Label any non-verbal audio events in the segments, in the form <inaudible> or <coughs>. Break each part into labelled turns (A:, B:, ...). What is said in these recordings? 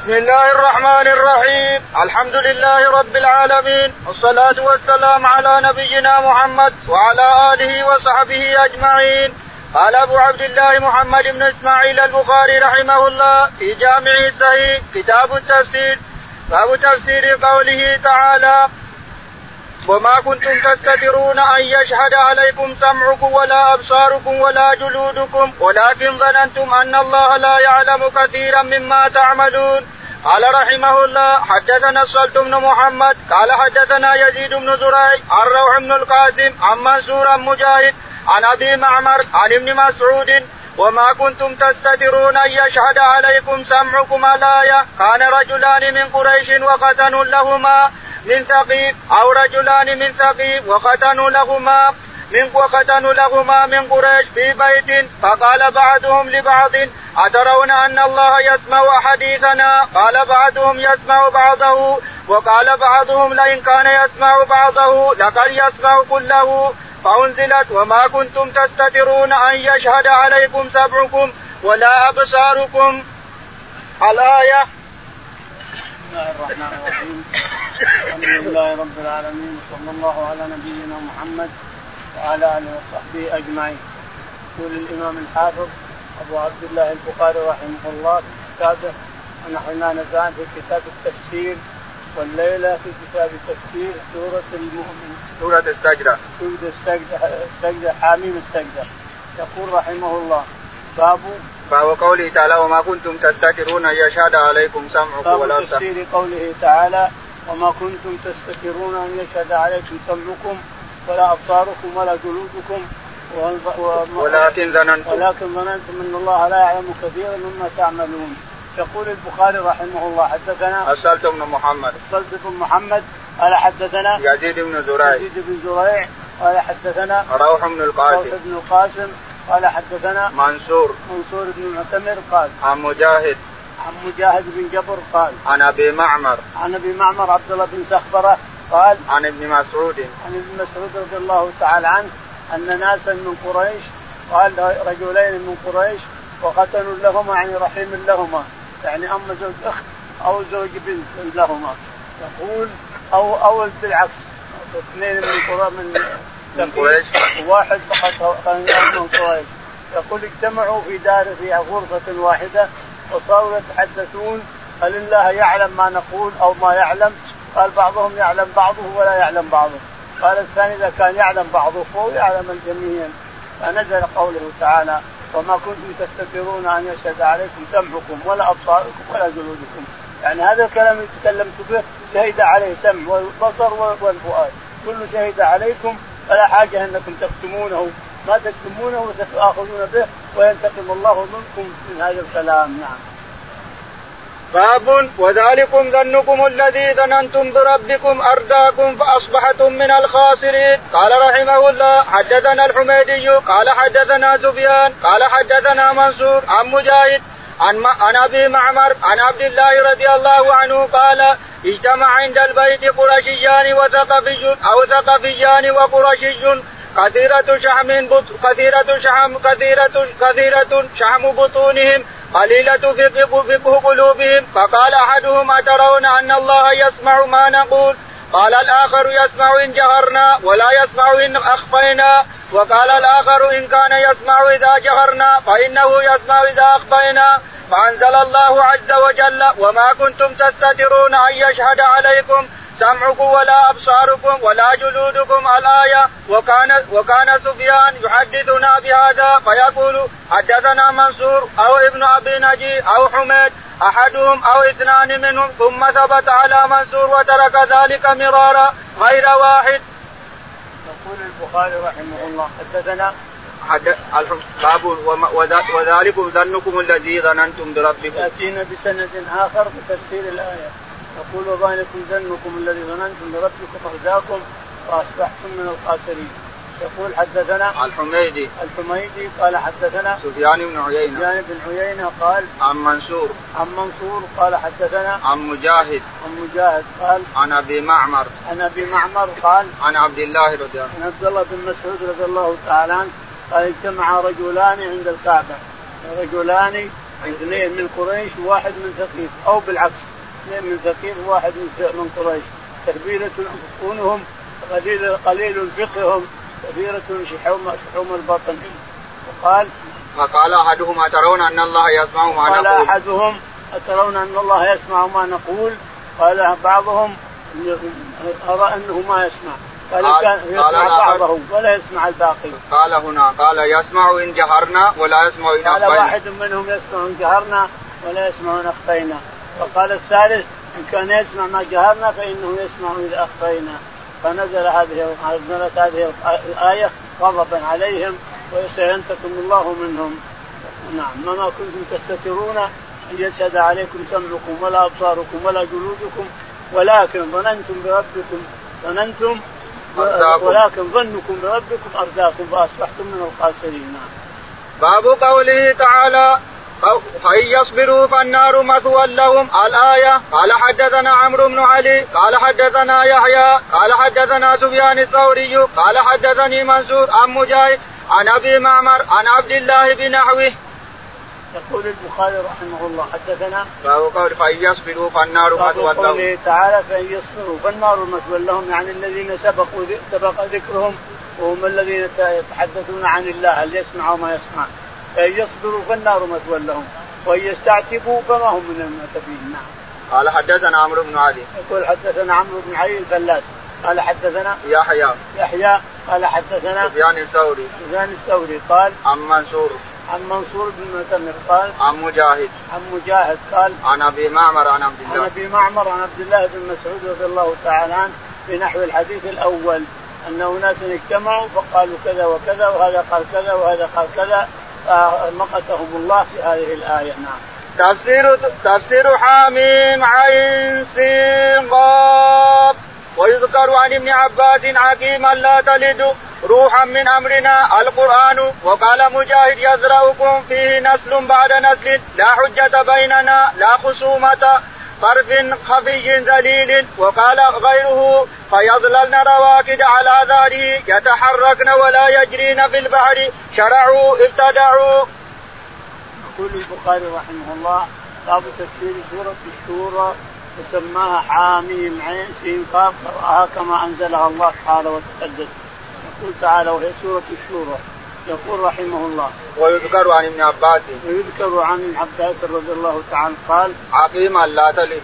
A: بسم الله الرحمن الرحيم الحمد لله رب العالمين والصلاة والسلام على نبينا محمد وعلى آله وصحبه أجمعين قال أبو عبد الله محمد بن إسماعيل البخاري رحمه الله في جامعه الصحيح كتاب التفسير باب تفسير قوله تعالى وما كنتم تستترون أن يشهد عليكم سمعكم ولا أبصاركم ولا جلودكم ولكن ظننتم أن الله لا يعلم كثيرا مما تعملون قال رحمه الله حدثنا الصلت بن محمد قال حدثنا يزيد بن زريع عن روح بن القاسم عن منصور مجاهد عن أبي معمر عن ابن مسعود وما كنتم تستترون أن يشهد عليكم سمعكم الآية كان رجلان من قريش وقتن لهما من ثقيف أو رجلان من ثقيف وختنوا لهما من وختنوا لهما من قريش في بيت فقال بعضهم لبعض أترون أن الله يسمع حديثنا قال بعضهم يسمع بعضه وقال بعضهم لئن كان يسمع بعضه لقد يسمع كله فأنزلت وما كنتم تستترون أن يشهد عليكم سبعكم ولا أبصاركم الآية
B: الله الرحمن الرحيم الحمد لله رب العالمين وصلى الله على نبينا محمد وعلى اله وصحبه اجمعين. يقول الامام الحافظ ابو عبد الله البخاري رحمه الله في كتابه ونحن لا نزال في كتاب التفسير والليله في كتاب تفسير سوره
A: المؤمن سوره السجده
B: سوره السجده السجده حاميم السجده يقول رحمه الله باب
A: فهو قوله تعالى وما كنتم تستترون ان يشهد عليكم سمعكم
B: ولا تفسير قوله تعالى وما كنتم تستترون ان يشهد عليكم سمعكم ولا ابصاركم ولا جلودكم ولكن
A: ظننتم
B: ولكن ظننتم ان الله لا يعلم كثيرا مما تعملون يقول البخاري رحمه الله حدثنا
A: السلت بن محمد
B: السلت بن محمد قال حدثنا
A: يزيد بن زريع
B: يزيد بن زريع قال حدثنا روح
A: بن
B: القاسم روح بن
A: القاسم
B: قال حدثنا
A: منصور
B: منصور بن معتمر قال
A: عن مجاهد
B: عن مجاهد بن جبر قال
A: عن ابي معمر
B: عن ابي معمر عبد الله بن سخبره قال
A: عن ابن مسعود
B: عن ابن مسعود رضي الله تعالى عنه ان ناسا من قريش قال رجلين من قريش وختن لهما يعني رحيم لهما يعني اما زوج اخت او زوج بنت لهما يقول او او بالعكس اثنين من قرى من واحد فقط من قريش يقول اجتمعوا في دار في غرفة واحده وصاروا يتحدثون هل الله يعلم ما نقول او ما يعلم؟ قال بعضهم يعلم بعضه ولا يعلم بعضه. قال الثاني اذا كان يعلم بعضه فهو يعلم الجميع. فنزل قوله تعالى: وما كنتم تستكبرون ان يشهد عليكم سمعكم ولا ابصاركم ولا جلودكم. يعني هذا الكلام اللي تكلمت به شهد عليه سمع والبصر والفؤاد. كل شهد عليكم فلا حاجه انكم تكتمونه ما تكتمونه ستؤاخذون به وينتقم الله منكم من هذا الكلام نعم. باب
A: وذلكم ظنكم الذي ظننتم بربكم ارداكم فاصبحتم من الخاسرين قال رحمه الله حدثنا الحميدي قال حدثنا سفيان قال حدثنا منصور عن مجاهد عن عن ابي معمر عن عبد الله رضي الله عنه قال اجتمع عند البيت قرشيان وثقفي او ثقفيان وقرشي كثيرة شحم كثيرة شحم كثيرة كثيرة شحم بطونهم قليلة فقه قلوبهم فقال أحدهم أترون أن الله يسمع ما نقول قال الآخر يسمع إن جهرنا ولا يسمع إن أخفينا وقال الآخر إن كان يسمع إذا جهرنا فإنه يسمع إذا أخفينا فأنزل الله عز وجل وما كنتم تستترون أن يشهد عليكم سمعكم ولا أبصاركم ولا جلودكم الآية وكان وكان سفيان يحدثنا بهذا فيقول حدثنا منصور أو ابن أبي نجي أو حميد احدهم او اثنان منهم ثم ثبت على منصور وترك ذلك مرارا غير واحد.
B: يقول البخاري رحمه الله حدثنا
A: باب وذلكم ظنكم الذي ظننتم بربكم.
B: ياتينا بسند اخر بتفسير الايه. يقول وذلكم ظنكم الذي ظننتم بربكم اهداكم واصبحتم من الخاسرين. يقول حدثنا
A: الحميدي
B: الحميدي قال حدثنا
A: سفيان بن عيينه
B: سفيان بن عيينه قال
A: عن منصور
B: عن منصور قال حدثنا
A: عن مجاهد
B: عن مجاهد قال
A: عن ابي معمر
B: عن ابي معمر قال
A: عن عبد الله رضي الله عنه
B: عن عبد الله بن مسعود رضي الله تعالى عنه قال اجتمع رجلان عند الكعبه رجلان اثنين من قريش وواحد من ثقيف او بالعكس اثنين من ثقيف وواحد من قريش تربيلة عقولهم قليل قليل فقههم كبيرة شحوم شحوم البطن وقال
A: فقال احدهم اترون ان الله يسمع ما
B: نقول قال احدهم اترون ان الله يسمع ما نقول قال بعضهم ارى انه ما يسمع قال يسمع بعضه ولا يسمع الباقي
A: قال هنا قال يسمع ان جهرنا ولا يسمع ان قال
B: واحد منهم يسمع ان جهرنا ولا يسمع ان اخفينا وقال الثالث ان كان يسمع ما جهرنا فانه يسمع اذا اخفينا فنزل هذه نزلت هذه الآية غضبا عليهم وسينتقم الله منهم نعم وما كنتم تستترون أن يشهد عليكم سمعكم ولا أبصاركم ولا جلودكم ولكن ظننتم بربكم ظننتم ولكن ظنكم بربكم أرداكم فأصبحتم من الخاسرين نعم.
A: باب قوله تعالى فإن يصبروا فالنار مثوى لهم الآية قال حدثنا عمرو بن علي قال حدثنا يحيى قال حدثنا سفيان الثوري قال حدثني منصور عن مجاهد عن أبي معمر عن عبد الله بن نحوه
B: يقول البخاري رحمه الله حدثنا فهو
A: قول فان يصبروا فالنار مثوى لهم قوله
B: تعالى فان يصبروا فالنار مثوى لهم يعني الذين سبقوا سبق ذكرهم وهم الذين يتحدثون عن الله هل يسمع وما يسمع فإن يصبروا فالنار مثوى لهم وإن يستعتبوا فما هم من المعتبين نعم.
A: قال حدثنا عمرو بن علي.
B: يقول حدثنا عمرو بن علي الفلاس قال حدثنا
A: يحيى
B: يحيى قال حدثنا
A: سفيان الثوري
B: سفيان الثوري قال
A: عن منصور
B: عن منصور بن المعتمر قال
A: عن مجاهد
B: عن مجاهد قال
A: عن ابي معمر عن عبد الله
B: عن ابي معمر عن عبد الله بن مسعود رضي الله تعالى عنه في نحو الحديث الاول ان اناس اجتمعوا فقالوا كذا وكذا وهذا قال كذا وهذا قال كذا مقتهم الله في هذه الآية نعم تفسير تفسير
A: حاميم عين سين قاف ويذكر عن ابن عباس حكيما لا تلد روحا من امرنا القران وقال مجاهد يزرعكم فيه نسل بعد نسل لا حجه بيننا لا خصومه طرف خفي ذليل وقال غيره فيظللن رواكد على ذاره يتحركن ولا يجرين في البحر شرعوا ابتدعوا.
B: يقول البخاري رحمه الله باب تفسير سورة الشورى وسماها حاميم عين سين قاف كما أنزلها الله تعالى وتقدس يقول تعالى وهي سورة الشورى يقول رحمه الله
A: ويذكر عن ابن عباس
B: ويذكر عن ابن عباس رضي الله تعالى قال
A: عقيما لا تلد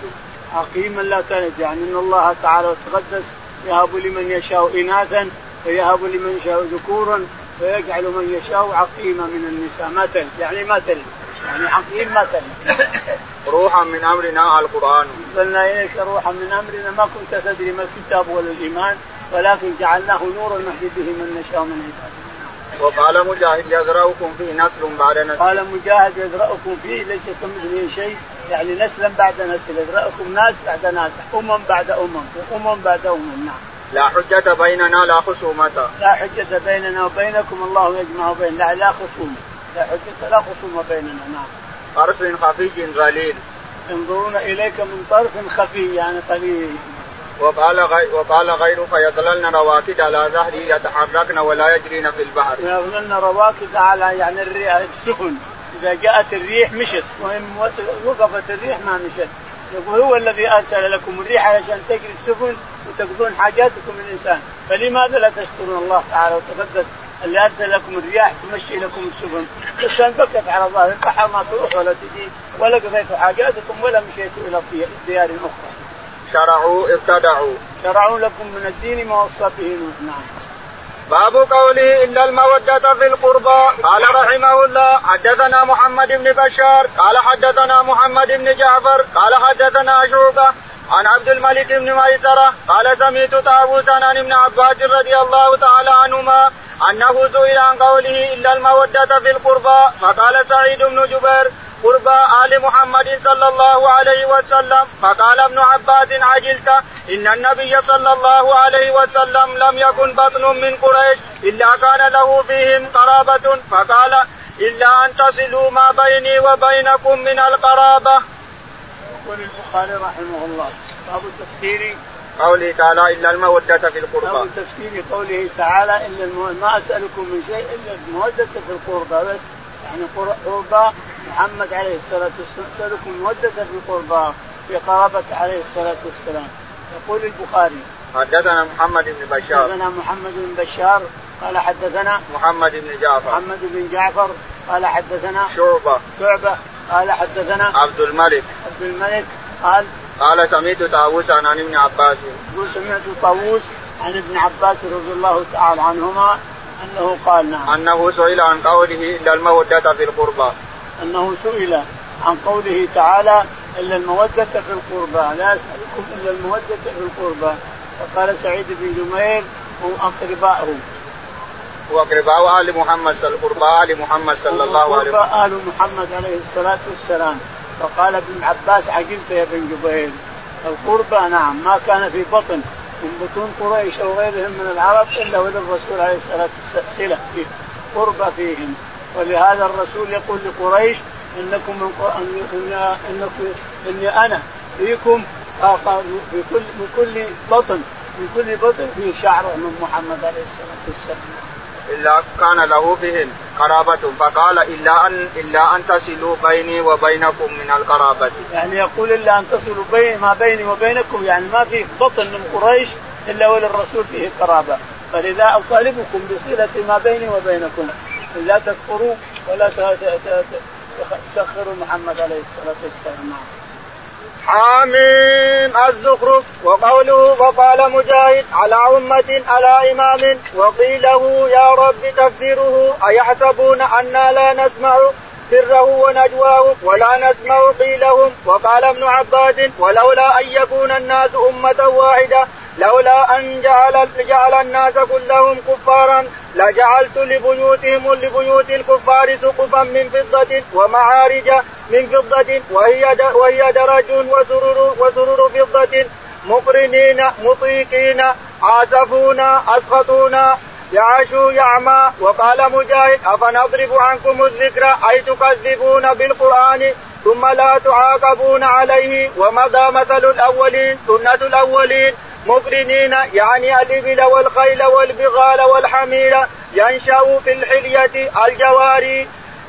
B: عقيما لا تلد يعني ان الله تعالى وتقدس يهب لمن يشاء اناثا ويهب لمن يشاء ذكورا ويجعل من يشاء عقيما من النساء ما تلد يعني ما تلد يعني عقيم ما
A: تلد <coughs> روحا من امرنا القران
B: قلنا اليك روحا من امرنا ما كنت تدري ما الكتاب ولا الايمان ولكن جعلناه نورا نهدي به من نشاء من عبادنا
A: وقال مجاهد يزرعكم فيه نسل بعد نسل
B: قال مجاهد يزرعكم فيه ليس كمثله شيء يعني نسلا بعد نسل يزرعكم ناس بعد ناس امم بعد امم وامم بعد امم نعم
A: لا حجة بيننا لا خصومة
B: لا حجة بيننا وبينكم الله يجمع بين لا لا خصومة لا حجة لا خصومة بيننا
A: نعم طرف خفي قليل
B: ينظرون اليك من طرف خفي يعني قليل
A: وقال غير وقال غيره فيظللن رواكد على ظهره يتحركن ولا يجرين في البحر.
B: يظللن رواكد على يعني الريح السفن اذا جاءت الريح مشت وان وقفت الريح ما مشت. يقول هو الذي ارسل لكم الريح عشان تجري السفن وتقضون حاجاتكم الانسان، فلماذا لا تشكرون الله تعالى وتقدس اللي ارسل لكم الرياح تمشي لكم السفن، بس بكت على ظهر البحر ما تروح ولا تجي ولا قضيتوا حاجاتكم ولا مشيتوا الى ديار اخرى. شرعوا
A: ابتدعوا شرعوا لكم من الدين ما وصى به نعم باب
B: قوله ان
A: الموده في القربى قال رحمه الله حدثنا محمد بن بشار قال حدثنا محمد بن جعفر قال حدثنا شعبه عن عبد الملك بن ميسره قال سميت طاووسا عن ابن عباس رضي الله تعالى عنهما انه سئل عن قوله الا الموده في القربى فقال سعيد بن جبير قرب آل محمد صلى الله عليه وسلم فقال ابن عباس عجلت إن النبي صلى الله عليه وسلم لم يكن بطن من قريش إلا كان له فيهم قرابة فقال إلا أن تصلوا ما بيني وبينكم من القرابة.
B: يقول البخاري رحمه الله باب التفسير
A: قوله تعالى إلا المودة في القربى.
B: باب تفسير قوله تعالى إلا المو... ما أسألكم من شيء إلا المودة في القربى بس يعني قربى محمد عليه الصلاة والسلام سلكوا مودة في قربى في قرابة عليه الصلاة والسلام يقول البخاري
A: حدثنا محمد بن بشار
B: حدثنا محمد بن بشار قال حدثنا
A: محمد بن جعفر
B: محمد بن جعفر قال حدثنا
A: شعبة
B: شعبة قال حدثنا
A: عبد الملك
B: عبد الملك قال
A: قال سمعت طاووس عن ابن عباس
B: يقول سمعت طاووس عن ابن عباس رضي الله تعالى عنهما انه قال
A: نعم انه سئل عن قوله الا الموده في القربى
B: انه سئل عن قوله تعالى الا الموده في القربى لا اسالكم الا الموده في القربى فقال سعيد بن جمير هم اقرباؤه
A: واقرباء ال محمد قرباء ال محمد صلى الله
B: عليه
A: وسلم وأقرباء ال
B: محمد عليه الصلاه والسلام فقال ابن عباس عجزت يا ابن جبير القربى نعم ما كان في بطن من بطون قريش او غيرهم من العرب الا وللرسول عليه الصلاه والسلام صله قربى فيهم ولهذا الرسول يقول لقريش انكم من إن انكم اني انا فيكم آه، في كل من كل بطن من كل بطن فيه شعر من محمد عليه الصلاه والسلام.
A: الا كان له بهم قرابة فقال إلا أن إلا أن تصلوا بيني وبينكم من القرابة.
B: يعني يقول إلا أن تصلوا بين ما بيني وبينكم يعني ما في بطن من قريش إلا وللرسول فيه قرابة فلذا أطالبكم بصلة ما بيني وبينكم لا تكفروا ولا تسخروا محمد عليه الصلاه والسلام نعم.
A: الزخرف وقوله فقال مجاهد على أمة على إمام وقيله يا رب تفسيره أيحسبون أنا لا نسمع سره ونجواه ولا نسمع قيلهم وقال ابن عباس ولولا أن يكون الناس أمة واحدة لولا أن جعل, جعل الناس كلهم كفارا لجعلت لبيوتهم لبيوت الكفار سقفا من فضة ومعارج من فضة وهي وهي درج وسرر وسرر فضة مقرنين مطيقين عازفونا اسخطونا يعشوا يعمى وقال مجاهد أفنضرب عنكم الذكر أي تكذبون بالقرآن ثم لا تعاقبون عليه ومضى مثل الأولين سنة الأولين مقرنين يعني الإبل والخيل والبغال والحمير ينشأ في الحلية الجواري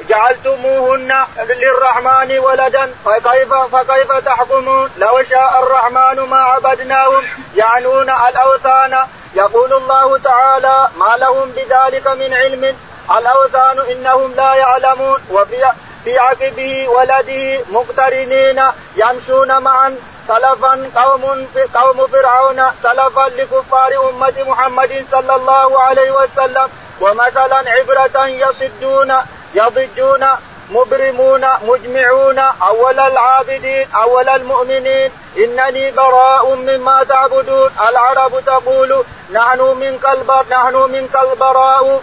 A: جعلتموهن للرحمن ولدا فكيف فكيف تحكمون لو شاء الرحمن ما عبدناهم يعنون الاوثان يقول الله تعالى ما لهم بذلك من علم الاوثان انهم لا يعلمون وفي في عقبه ولده مقترنين يمشون معا سلفا قوم قوم فرعون سلفا لكفار أمة محمد صلى الله عليه وسلم ومثلا عبرة يصدون يضجون مبرمون مجمعون أول العابدين أول المؤمنين إنني براء مما تعبدون العرب تقول نحن منك نحن منك البراء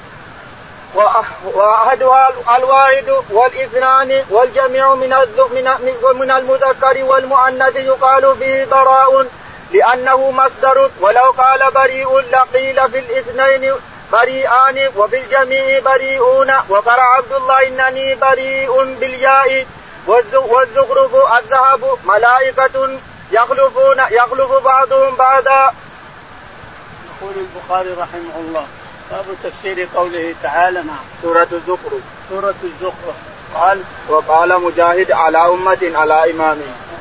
A: وأحدها الواحد والاثنان والجميع من من ومن المذكر والمؤنث يقال به براء لأنه مصدر ولو قال بريء لقيل في الاثنين بريئان وفي الجميع بريئون وقرأ عبد الله إنني بريء بالياء والزخرف الذهب ملائكة يخلفون يخلف بعضهم بعضا.
B: يقول البخاري رحمه الله باب تفسير قوله تعالى نعم
A: سورة الزخرف
B: سورة الزخرف قال
A: وقال مجاهد على أمة على إمام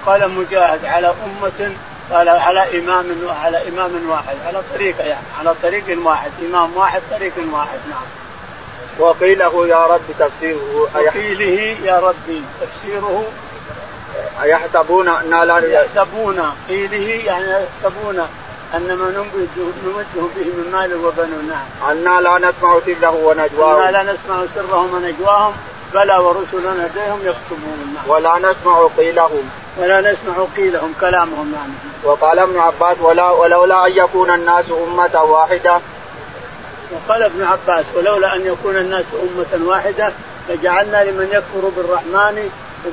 B: وقال مجاهد على أمة قال على إمام على إمام واحد على طريقة يعني على طريق واحد إمام واحد طريق واحد نعم
A: وقيله يا رب تفسيره
B: وقيله يا ربي تفسيره
A: أيحسبون
B: أن لا
A: يحسبون
B: قيله يعني يحسبون أن ما نمده به من مال وبنون نعم أنا لا نسمع سره
A: ونجواهم أنا لا
B: نسمع سرهم ونجواهم بلى ورسلنا لديهم يكتبون نعم
A: ولا نسمع قيلهم
B: ولا نسمع قيلهم كلامهم نعم
A: وقال ابن عباس ولا ولولا أن يكون الناس أمة واحدة
B: وقال ابن عباس ولولا أن يكون الناس أمة واحدة لجعلنا لمن يكفر بالرحمن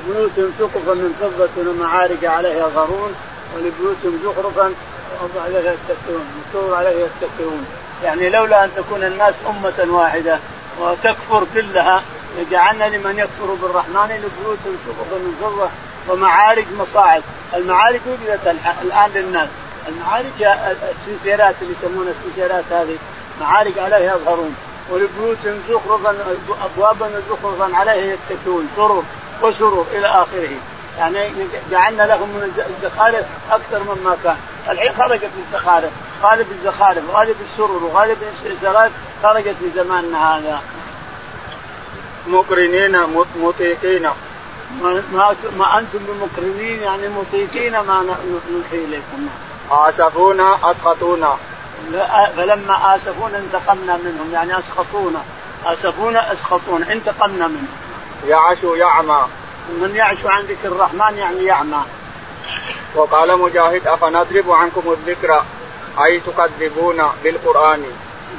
B: بيوت سقفا من فضة ومعارج عليها غرون ولبيوت زخرفا عليه يتكئون مكتوب عليه يتكئون يعني لولا أن تكون الناس أمة واحدة وتكفر كلها لجعلنا لمن يكفر بالرحمن لبيوت سقف من فضة ومعارج مصاعد المعارج وجدت الآن للناس المعارج السيسيرات اللي يسمونها السيسيرات هذه معارج عليها يظهرون ولبيوت زخرفا ابوابا زخرفا عليها يتكئون سرر وسرر الى اخره يعني جعلنا لهم من الزخارف اكثر مما كان الحين خرجت الزخارف غالب الزخارف غالب السرور وغالب الزلات خرجت في زماننا هذا
A: مقرنين مطيقين
B: ما, ما, ما انتم بمقرنين يعني مطيقين ما نوحي اليكم
A: اسفونا اسقطونا
B: فلما اسفونا انتقمنا منهم يعني اسخطونا اسفونا اسخطونا انتقمنا منهم
A: يعشوا يعمى
B: من يعشو عن ذكر الرحمن يعني يعمى
A: وقال مجاهد أفنضرب عنكم الذكر أي تكذبون بالقرآن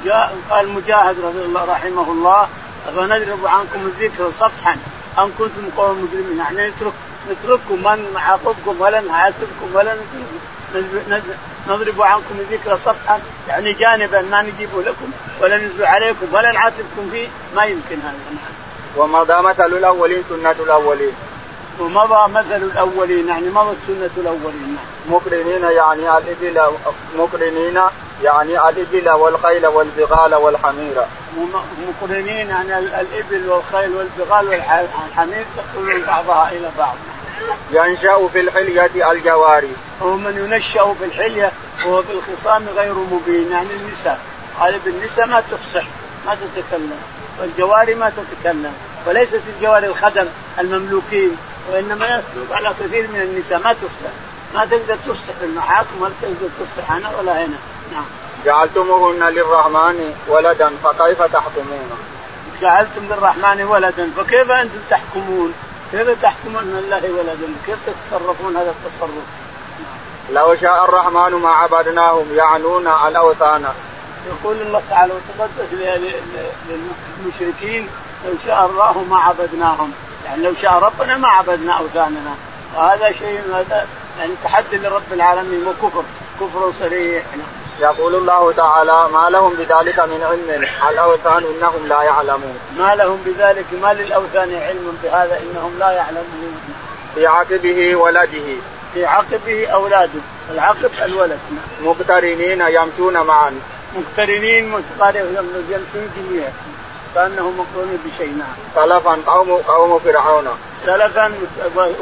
B: جاء قال مجاهد رضي الله رحمه الله أفنضرب عنكم الذكر صفحا أن كنتم قوم مجرمين يعني نترك نترككم ما نعاقبكم ولا نحاسبكم ولا نضرب عنكم الذكر صفحا يعني جانبا ما نجيبه لكم ولا نزل عليكم ولا نعاتبكم فيه ما يمكن هذا
A: وما دامت الاولين سنه الاولين
B: ومضى مثل الاولين يعني مضت سنه الاولين
A: مقرنين يعني على الابل مقرنين يعني على الابل والخيل والبغال والحمير
B: مقرنين يعني الابل والخيل والبغال والحمير تقرن بعضها الى بعض
A: ينشا في الحليه الجواري
B: هو من ينشا في الحليه وهو في الخصام غير مبين يعني النساء غالب النساء ما تفصح ما تتكلم والجواري ما تتكلم وليست الجواري الخدم المملوكين وانما يسلب على كثير من النساء ما تفسح ما تقدر تفسح في المحاكم ولا تقدر تفسح هنا ولا هنا
A: نعم جعلتموهن للرحمن ولدا فكيف تحكمون؟
B: جعلتم للرحمن ولدا فكيف انتم تحكمون؟ كيف تحكمون من الله ولدا؟ كيف تتصرفون هذا التصرف؟
A: نعم. لو شاء الرحمن ما عبدناهم يعنون الاوثان.
B: يقول الله تعالى وتقدس للمشركين لو شاء الله ما عبدناهم لان لو شاء ربنا ما عبدنا اوثاننا وهذا شيء هذا يعني تحدي لرب العالمين وكفر كفر صريح
A: يقول الله تعالى ما لهم بذلك من علم الاوثان انهم لا يعلمون
B: ما لهم بذلك ما للاوثان علم بهذا انهم لا يعلمون
A: في عقبه ولده
B: في عقبه اولاده العقب الولد
A: مقترنين يمشون معا
B: مقترنين متقارب يمشون جميعا كانه مقرون بشيء نعم
A: سلفا قوم قوم فرعون
B: سلفا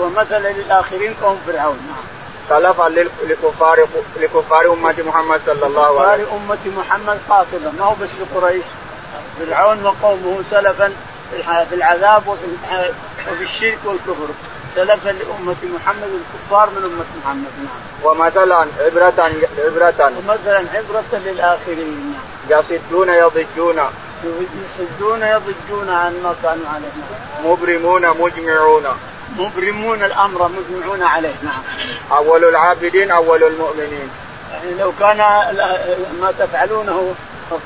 B: ومثلا للاخرين قوم فرعون
A: نعم سلفا لكفار لكفار امه محمد صلى الله عليه وسلم
B: كفار امه محمد خاطبا ما هو بس لقريش فرعون وقومه سلفا في العذاب وفي الشرك والكفر سلفا لأمة محمد الكفار من أمة محمد
A: نعم. ومثلا عبرة عبرة
B: ومثلا عبرة للآخرين
A: نعم. يصدون يضجون
B: يصدون يضجون عن ما كانوا عليه
A: مبرمون مجمعون
B: مبرمون الامر مجمعون عليه نعم
A: اول العابدين اول المؤمنين
B: يعني لو كان ما تفعلونه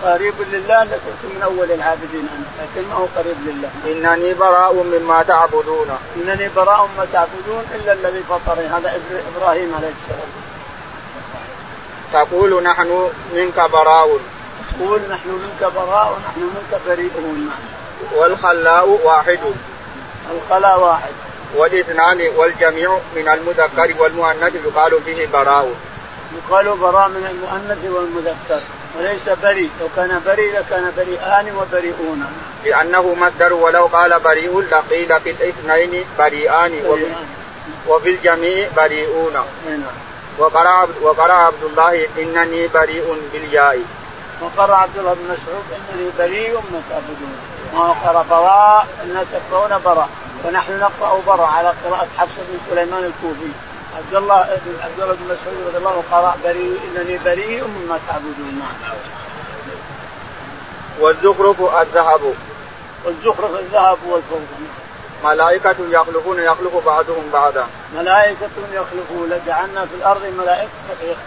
B: قريب لله لكنت من اول العابدين انا لكن ما هو قريب لله
A: انني براء مما تعبدون
B: انني براء مما تعبدون الا الذي فطرني هذا ابراهيم عليه السلام
A: تقول نحن منك براء
B: قول نحن منك براء ونحن منك بريئون
A: والخلاء واحد
B: الخلاء واحد
A: والاثنان والجميع من المذكر والمؤنث يقال فيه براء
B: يقال براء من المؤنث والمذكر وليس بريء لو كان بريء لكان بريئان وبريئون
A: لأنه مصدر ولو قال بريء لقيل في الاثنين بريئان, بريئان. وفي الجميع بريئون نعم. وقرأ عبد الله إنني بريء بالياء
B: وقرأ عبد الله بن مسعود انني بريء من تعبدون وقرأ براء الناس يقرؤون براء ونحن نقرأ براء على قراءة حفص بن سليمان الكوفي عبد الله بن عبد الله بن مسعود رضي الله عنه قرأ بريء انني بريء مما تعبدون نعم
A: والزخرف الذهب
B: والزخرف الذهب والفضة
A: ملائكة يخلقون يخلق بعضهم بعضا
B: ملائكة يخلقون جعلنا في الأرض ملائكة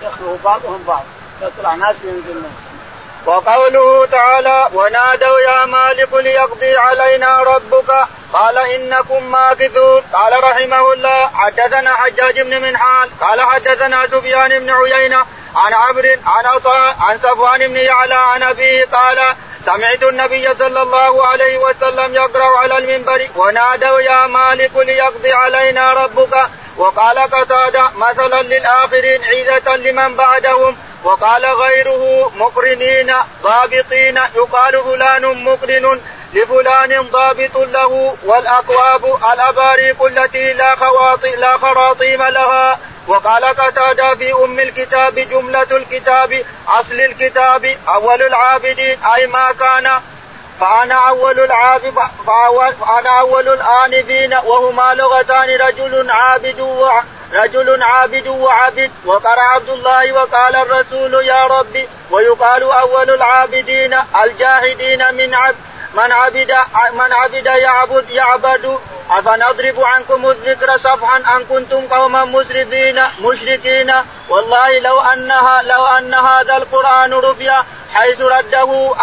B: يخلق بعضهم بعض يطلع ناس وينزل ناس
A: وقوله تعالى ونادوا يا مالك ليقضي علينا ربك قال انكم ماكثون قال رحمه الله حدثنا حجاج بن منحال قال حدثنا سفيان بن عيينه عن عمرو عن عطاء عن صفوان بن يعلى عن ابيه قال سمعت النبي صلى الله عليه وسلم يقرا على المنبر ونادوا يا مالك ليقضي علينا ربك وقال قتاده مثلا للاخرين عزه لمن بعدهم وقال غيره مقرنين ضابطين يقال فلان مقرن لفلان ضابط له والاكواب الاباريق التي لا خواطئ لا خراطيم لها وقال قتادة في أم الكتاب جملة الكتاب أصل الكتاب أول العابدين أي ما كان فأنا أول العابد فأنا أول الآنفين وهما لغتان رجل عابد رجل عابد وعبد وقرأ عبد الله وقال الرسول يا ربي ويقال أول العابدين الجاهدين من عبد من عبد من عبد يعبد يعبد أفنضرب عنكم الذكر صفحا أن كنتم قوما مسرفين مشركين والله لو أنها لو أن هذا القرآن رفيا حيث رده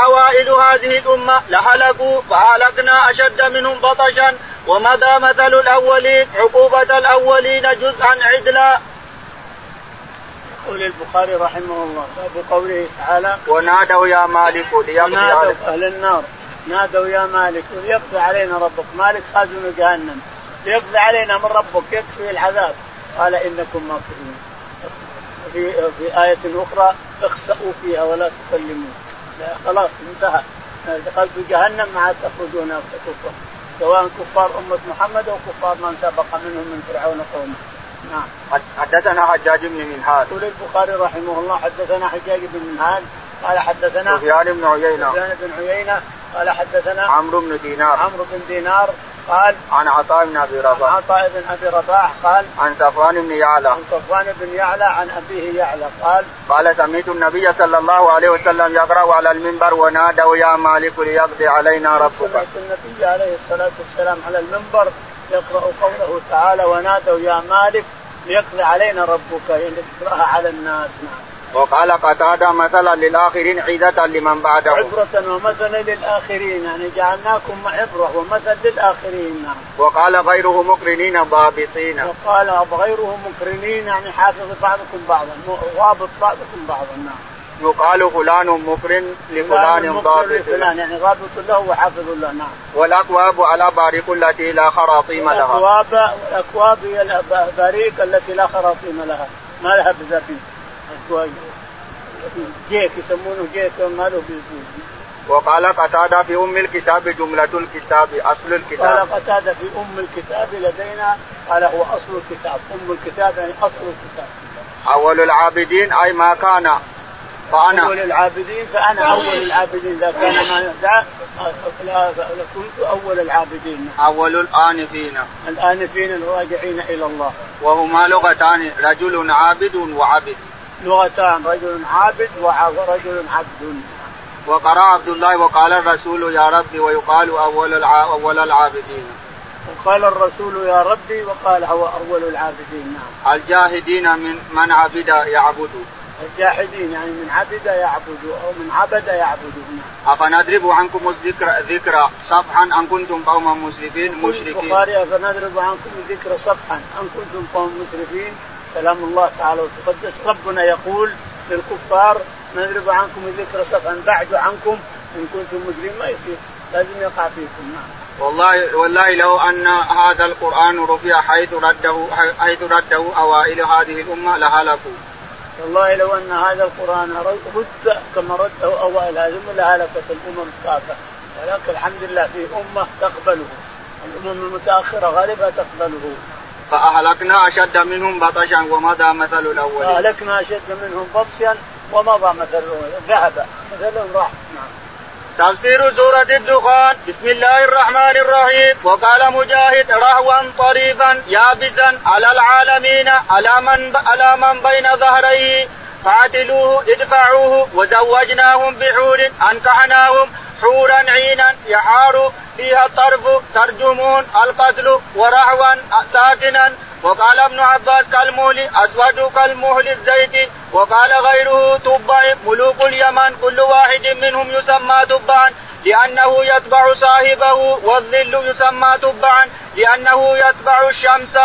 A: أوائل هذه الأمة لهلكوا فهلكنا أشد منهم بطشا ومضى مثل الأولين عقوبة الأولين جزءا عدلا
B: يقول البخاري رحمه الله باب قوله تعالى
A: ونادوا يا مالك ليقضي علينا
B: أهل النار نادوا يا مالك ليقضي علينا ربك مالك خازن جهنم ليقضي علينا من ربك يكفي العذاب قال إنكم ماكرون في في آية أخرى اخسأوا فيها ولا لا خلاص انتهى دخلت جهنم ما عاد تخرجون سواء كفار أمة محمد أو كفار من سبق منهم من فرعون قومه
A: نعم حدثنا حجاج بن منهال
B: يقول البخاري رحمه الله حدثنا حجاج بن منهال قال حدثنا
A: سفيان بن عيينة
B: سفيان بن عيينة قال حدثنا
A: عمرو بن دينار
B: عمرو بن دينار قال
A: عن عطاء بن ابي رباح
B: عن عطاء بن ابي رباح قال
A: عن صفوان بن يعلى عن
B: صفوان بن يعلى عن ابيه يعلى
A: قال قال سميت النبي صلى الله عليه وسلم يقرا على المنبر ونادوا يا مالك ليقضي علينا ربك
B: سمعت النبي عليه الصلاه والسلام على المنبر يقرا قوله تعالى ونادوا يا مالك ليقضي علينا ربك يعني على الناس نعم
A: وقال قتادة مثلا للآخرين عيدة لمن بعده
B: عبرة ومثلا للآخرين يعني جعلناكم عبرة ومثل للآخرين
A: وقال غيره مقرنين ضابطين
B: وقال غيره مقرنين يعني حافظ بعضكم بعضا ضابط بعضكم بعضا نعم
A: يقال فلان مقرن
B: لفلان ضابط لفلان يعني ضابط له وحافظ له نعم
A: والاكواب على باريق التي لا خراطيم لها
B: الاكواب الاكواب هي الباريق التي لا خراطيم لها ما لها بزاف جيك يسمونه جيك ما له
A: وقال قتادة في أم الكتاب جملة الكتاب أصل الكتاب
B: قال قتادة في أم الكتاب لدينا قال هو أصل الكتاب أم الكتاب يعني أصل الكتاب
A: أول العابدين أي ما كان
B: فأنا أول العابدين فأنا أول العابدين إذا كان ما يدعى كنت أول العابدين
A: أول الآنفين
B: الآنفين الراجعين إلى الله
A: وهما لغتان رجل عابد وعبد
B: لغتان رجل عابد ورجل عبد.
A: وقرأ عبد الله وقال الرسول يا ربي ويقال أول أول العابدين.
B: وقال الرسول يا ربي وقال هو أول العابدين نعم. الجاهدين
A: من من عبد يعبد.
B: الجاحدين يعني من عبد يعبد او من عبد يعبد نعم.
A: افنضرب عنكم الذكر ذكر صفحا ان كنتم قوما مسرفين مشركين.
B: البخاري افنضرب عنكم الذكر صفحا ان كنتم قوم مسرفين كلام الله تعالى وتقدس ربنا يقول للكفار نضرب عنكم الذكر صفا بعد عنكم ان كنتم مجرمين ما يصير لازم يقع فيكم نعم
A: والله والله لو ان هذا القران رفع حيث رده حيث رده اوائل هذه الامه لهلكوا.
B: والله لو ان هذا القران رد كما رده اوائل هذه الامه لهلكت الامم الكافره ولكن الحمد لله في امه تقبله الامم المتاخره غالبا تقبله
A: فأهلكنا أشد منهم بطشا ومضى مثل الأولين
B: أهلكنا أشد منهم بطشا ومضى مثل ذهب مثلهم راح نعم
A: تفسير سورة الدخان بسم الله الرحمن الرحيم وقال مجاهد رهوا طريفا يابسا على العالمين على من على من بين ظهريه قاتلوه ادفعوه وزوجناهم بحور انكحناهم حورا عينا يحار فيها الطرف ترجمون القتل ورعوا ساكنا وقال ابن عباس كالمهل اسود كالمهل الزيت وقال غيره تبع ملوك اليمن كل واحد منهم يسمى تبعا لأنه يتبع صاحبه والظل يسمى تبعا لأنه يتبع الشمس.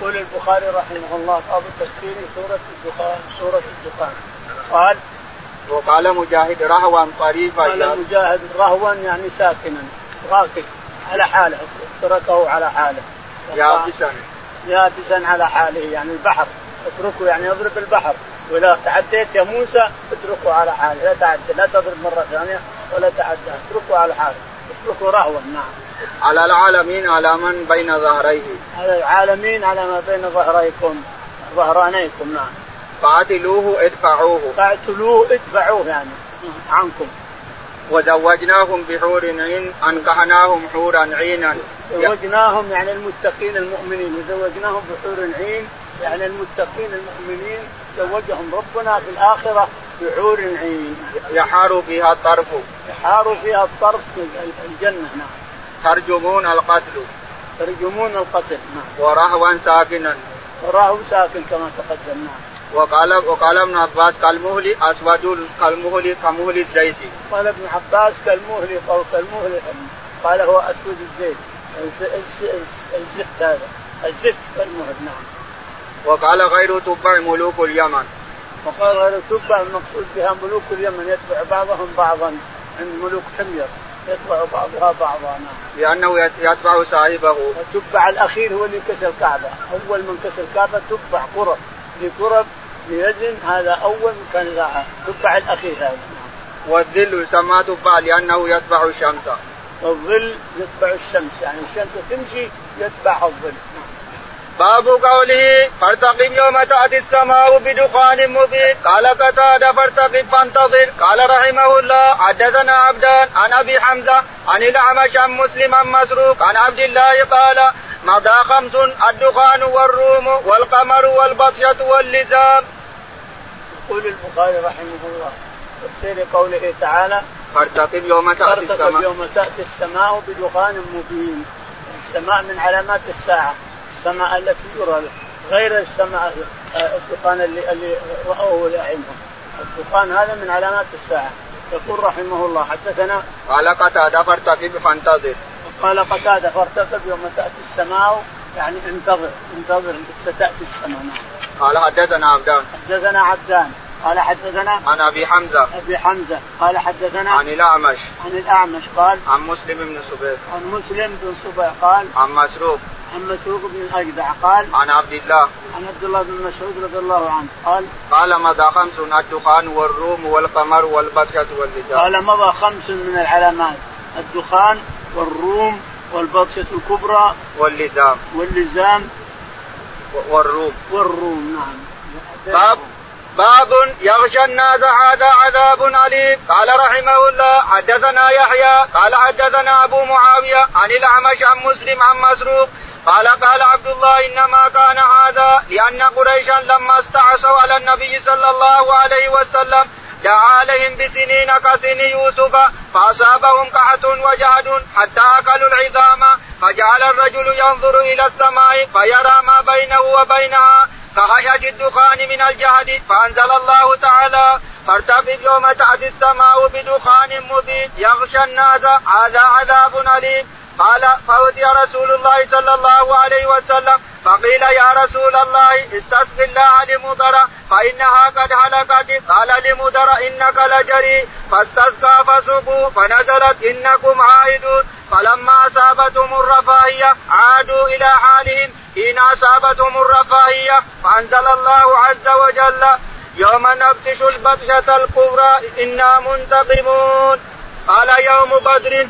B: يقول البخاري رحمه الله باب تفسير سورة الدخان سورة الدخان قال
A: وقال مجاهد رهوا طريفا
B: قال مجاهد رهوا يعني ساكنا راكب على حاله تركه على حاله
A: يابسا
B: يابسا على حاله يعني البحر اتركه يعني يضرب البحر واذا تعديت يا موسى اتركه على حاله لا تعدي لا تضرب مره ثانيه ولا تعدى اتركه على حاله اتركه رهوا
A: نعم على العالمين على من بين ظهريه
B: على العالمين على ما بين ظهريكم ظهرانيكم نعم
A: قاتلوه ادفعوه
B: قاتلوه ادفعوه يعني عنكم
A: وزوجناهم بحور عين انكحناهم حورا عينا
B: زوجناهم يعني المتقين المؤمنين وزوجناهم بحور عين يعني المتقين المؤمنين زوجهم ربنا في الاخره بحور عين
A: يحار فيها الطرف
B: يحار فيها الطرف في الجنه نعم
A: ترجمون القتل
B: ترجمون القتل نعم
A: ورهوا
B: ساكنا ورهوا ساكن كما تقدم نعم
A: وقال وقال ابن عباس كالمهل اسود كالمهل كمهل الزيت.
B: قال ابن عباس كالمهل او كالمهل قال هو اسود الزيت الزفت هذا الزفت كالمهل نعم.
A: وقال غير تبع ملوك اليمن.
B: وقال غير تبع المقصود بها ملوك اليمن يتبع بعضهم بعضا عند ملوك حمير يتبع بعضها بعضا نعم.
A: لانه يتبع صاحبه.
B: التبع الاخير هو اللي كسر الكعبه، اول من كسر الكعبه تبع قرب لقرب ليزن هذا اول كان ذا تبع الاخير هذا
A: والظل يسمى تبع لانه
B: يتبع الشمس والظل يتبع الشمس يعني الشمس تمشي يتبعها الظل
A: باب قوله فارتقب يوم تأتي السماء بدخان مبين قال قتادة فارتقب فانتظر قال رحمه الله حدثنا عبدان عن أبي حمزة عن الأعمش عن مسلم عن مسروق عن عبد الله قال مضى خمس الدخان والروم والقمر والبطشة واللزام.
B: يقول البخاري رحمه الله تفسير قوله تعالى
A: فارتقب
B: يوم
A: تأتي السماء يوم تأتي
B: السماء بدخان مبين السماء من علامات الساعة السماء التي يرى غير السماء آه، الدخان اللي, اللي رأوه لأعينهم الدخان هذا من علامات الساعة يقول رحمه الله حدثنا
A: قال قتادة
B: فارتقب فانتظر قال قتاده فارتقب يوم تاتي السماء يعني انتظر انتظر ستاتي السماء نعم.
A: قال حدثنا عبدان
B: حدثنا عبدان قال حدثنا
A: عن ابي حمزه
B: ابي حمزه قال حدثنا
A: عن الاعمش
B: عن الاعمش قال
A: عن مسلم بن صبيح
B: عن مسلم بن صبيح قال
A: عن مسروق
B: عن مسروق بن اجدع قال
A: عن عبد الله
B: عن عبد الله بن مسعود رضي الله عنه قال
A: قال مضى خمس الدخان والروم والقمر والبركة واللجام
B: قال مضى خمس من العلامات الدخان والروم والبطشة الكبرى
A: واللزام
B: واللزام
A: والروم
B: والروم نعم باب
A: باب يغشى الناس هذا عذاب أليم قال رحمه الله حدثنا يحيى قال حدثنا أبو معاوية عن الأعمش عن مسلم عن مسروق قال قال عبد الله إنما كان هذا لأن قريشا لما استعصوا على النبي صلى الله عليه وسلم دعا عليهم بسنين كسن يوسف فأصابهم قحط وجهد حتى أكلوا العظام فجعل الرجل ينظر إلى السماء فيرى ما بينه وبينها كهيئة الدخان من الجهد فأنزل الله تعالى فارتقب يوم تأتي السماء بدخان مبين يغشى الناس هذا عذاب أليم قال فأتي رسول الله صلى الله عليه وسلم فقيل يا رسول الله استسق الله لمضر فإنها قد هلكت قال لمضر إنك لجري فاستسقى فسقوا فنزلت إنكم عائدون فلما أصابتهم الرفاهية عادوا إلى حالهم حين أصابتهم الرفاهية فأنزل الله عز وجل يوم نبتش البطشة الكبرى إنا منتقمون قال يوم بدر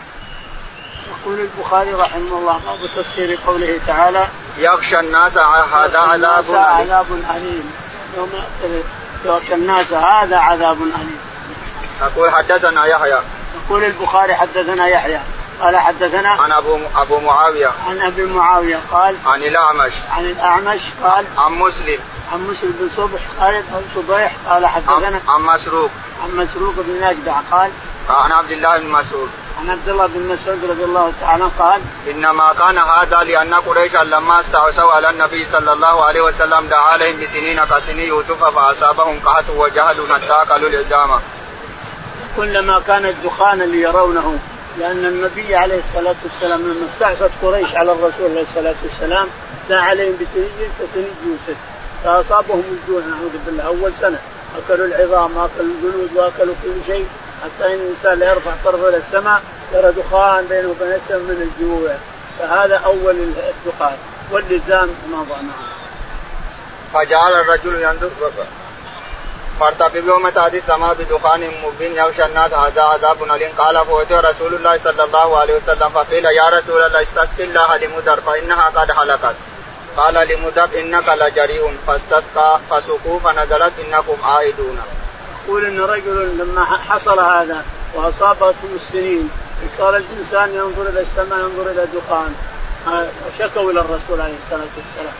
B: يقول البخاري رحمه الله ما تفسير قوله تعالى
A: يغشى الناس هذا عذاب عذاب
B: أليم يوم يغشى الناس هذا عذاب أليم
A: يقول حدثنا يحيى
B: يقول البخاري حدثنا يحيى قال حدثنا
A: عن ابو ابو معاويه
B: عن ابي معاويه قال
A: عن الاعمش
B: عن الاعمش قال
A: عن مسلم
B: عن مسلم بن صبح قال عن صبيح قال حدثنا
A: عن مسروق
B: عن مسروق بن نجدع قال
A: عن عبد الله بن
B: مسعود عن عبد الله بن مسعود رضي الله تعالى قال
A: انما كان هذا لان قريشا لما استعصوا على النبي صلى الله عليه وسلم دعا عليهم بسنين كسني يوسف فاصابهم قحط وجهل حتى اكلوا العزامه.
B: كلما كان الدخان ليرونه لان النبي عليه الصلاه والسلام لما استعصت قريش على الرسول عليه الصلاه والسلام دعا عليهم بسنين كسني يوسف فاصابهم الجوع نعوذ بالله اول سنه اكلوا العظام واكلوا الجلود واكلوا كل شيء حتى ان الانسان لا يرفع طرفه الى السماء يرى دخان بينه وبين السماء من الجوع فهذا اول الدخان واللزام ما معه.
A: فجعل الرجل ينظر فارتقب يوم تأتي السماء بدخان مبين يغشى الناس هذا عذاب أليم قال فوتي رسول الله صلى الله عليه وسلم فقيل يا رسول الله استسق الله لمدر فإنها قد حلقت قال لمدر إنك لجريء فاستسقى فسقوا فنزلت إنكم عائدون
B: يقول ان رجل لما حصل هذا واصابته السنين صار الانسان ينظر الى السماء ينظر الى الدخان شكوا الى الرسول عليه الصلاه والسلام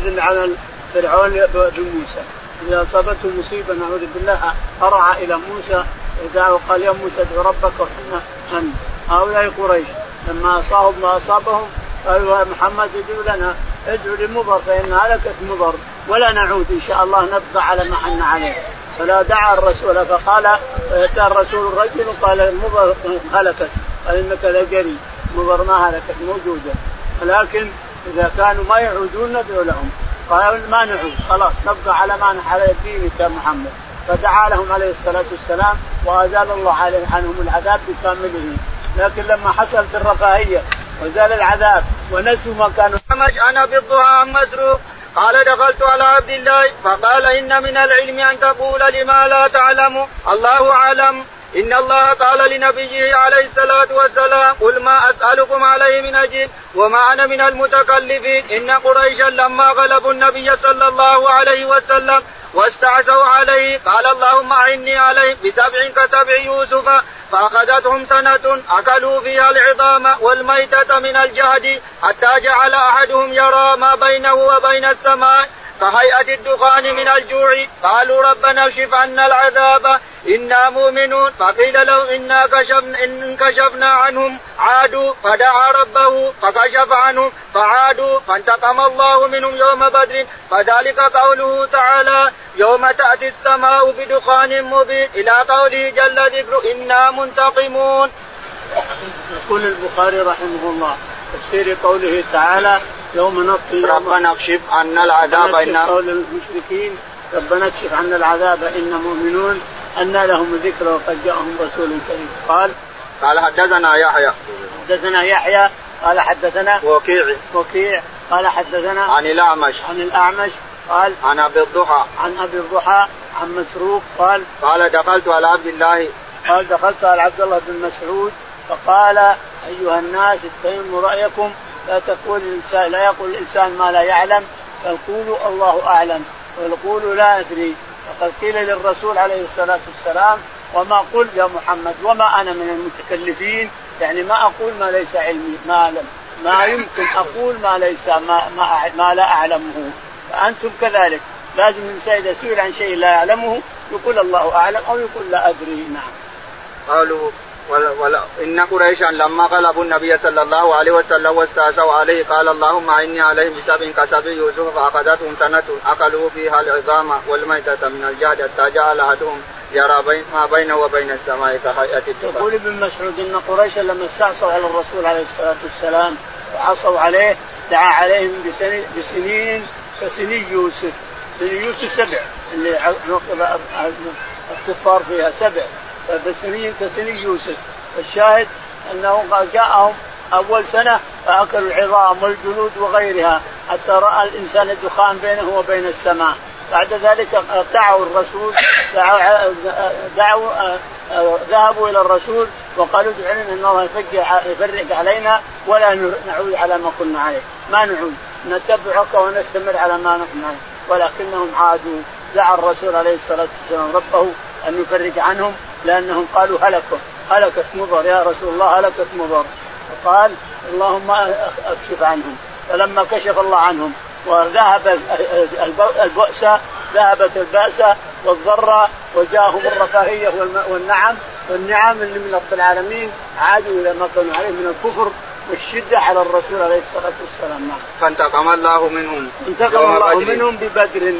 B: مثل عمل فرعون بموسى اذا اصابته مصيبه نعوذ بالله هرع الى موسى ودعا وقال يا موسى ادعو ربك وحنا انت هؤلاء قريش لما اصابهم ما اصابهم قالوا يا محمد ادعو لنا ادعو لمضر فان هلكت مضر ولا نعود ان شاء الله نبقى على ما حنا عليه فلا دعا الرسول فقال فاتى الرسول رجل قال مضر هلكت فانك لجري مضر ما هلكت موجوده ولكن اذا كانوا ما يعودون ندعو لهم قالوا ما نعود خلاص نبقى على ما على دينك يا محمد فدعا لهم عليه الصلاه والسلام وازال الله عليهم عنهم العذاب بكامله لكن لما حصلت الرفاهيه وزال العذاب ونسوا ما كانوا
A: انا بالضحى مسروق قال دخلت على عبد الله فقال إن من العلم أن تقول لما لا تعلم الله أعلم إن الله قال لنبيه عليه الصلاة والسلام قل ما أسألكم عليه من أجل وما أنا من المتكلفين إن قريشا لما غلبوا النبي صلى الله عليه وسلم واستعزوا عليه قال اللهم أعني عليه بسبع كسبع يوسف فأخذتهم سنة أكلوا فيها العظام والميتة من الجهد حتى جعل أحدهم يرى ما بينه وبين السماء كهيئة الدخان من الجوع قالوا ربنا اكشف عنا العذاب إنا مؤمنون فقيل لهم إنا كشفنا إن كشفنا عنهم عادوا فدعا ربه فكشف عنهم فعادوا فانتقم الله منهم يوم بدر فذلك قوله تعالى يوم تأتي السماء بدخان مبين إلى قوله جل ذكر إنا منتقمون
B: يقول البخاري رحمه الله تفسير قوله تعالى
A: يوم نطفي
B: ربنا
A: اكشف عنا العذاب
B: إن قول المشركين ربنا اكشف عنا العذاب إن مؤمنون أن لهم الذكر وقد جاءهم رسول كريم قال
A: قال حدثنا يحيى
B: حدثنا يحيى قال حدثنا وكيع وكيع قال حدثنا
A: عن الأعمش
B: عن الأعمش قال
A: عن أبي الضحى
B: عن أبي الضحى عن مسروق قال
A: قال دخلت على عبد الله
B: قال دخلت على عبد الله بن مسعود فقال أيها الناس اتهموا رأيكم لا تقول الانسان لا يقول الانسان ما لا يعلم بل قولوا الله اعلم وقولوا لا ادري وقد قيل للرسول عليه الصلاه والسلام وما قل يا محمد وما انا من المتكلفين يعني ما اقول ما ليس علمي ما اعلم ما يمكن اقول ما ليس ما ما, ما لا اعلمه فانتم كذلك لازم الانسان اذا سئل عن شيء لا يعلمه يقول الله اعلم او يقول لا ادري نعم
A: قالوا إن قريشا لما غلبوا النبي صلى الله عليه وسلم واستأسوا عليه قال اللهم إني عليهم بسبب كسب يوسف فأخذتهم سنة أكلوا فيها العظام والميتة من الجهل حتى جعل أحدهم يرى بين ما بينه وبين السماء كهيئة الدنيا.
B: يقول ابن مسعود إن قريشا لما استعصوا على الرسول عليه الصلاة والسلام وعصوا عليه دعا عليهم بسنين كسني يوسف. سني يوسف سبع اللي الكفار فيها سبع كسري كسري يوسف الشاهد انه جاءهم اول سنه فاكلوا العظام والجلود وغيرها حتى راى الانسان الدخان بينه وبين السماء بعد ذلك دعوا الرسول دعوا, دعوا ذهبوا الى الرسول وقالوا ادعوا لنا ان الله يفرق علينا ولا نعود على ما كنا عليه، ما نعود، نتبعك ونستمر على ما نحن عليه، ولكنهم عادوا دعا الرسول عليه الصلاه والسلام ربه ان يفرج عنهم لأنهم قالوا هلكوا هلكت مضر يا رسول الله هلكت مضر فقال اللهم اكشف عنهم فلما كشف الله عنهم وذهب البؤس ذهبت البأسة والضرة وجاءهم الرفاهية والنعم والنعم اللي من رب العالمين عادوا إلى ما كانوا عليه من الكفر والشده على الرسول عليه الصلاه والسلام نعم.
A: فانتقم الله منهم
B: انتقم الله بدر. منهم ببدر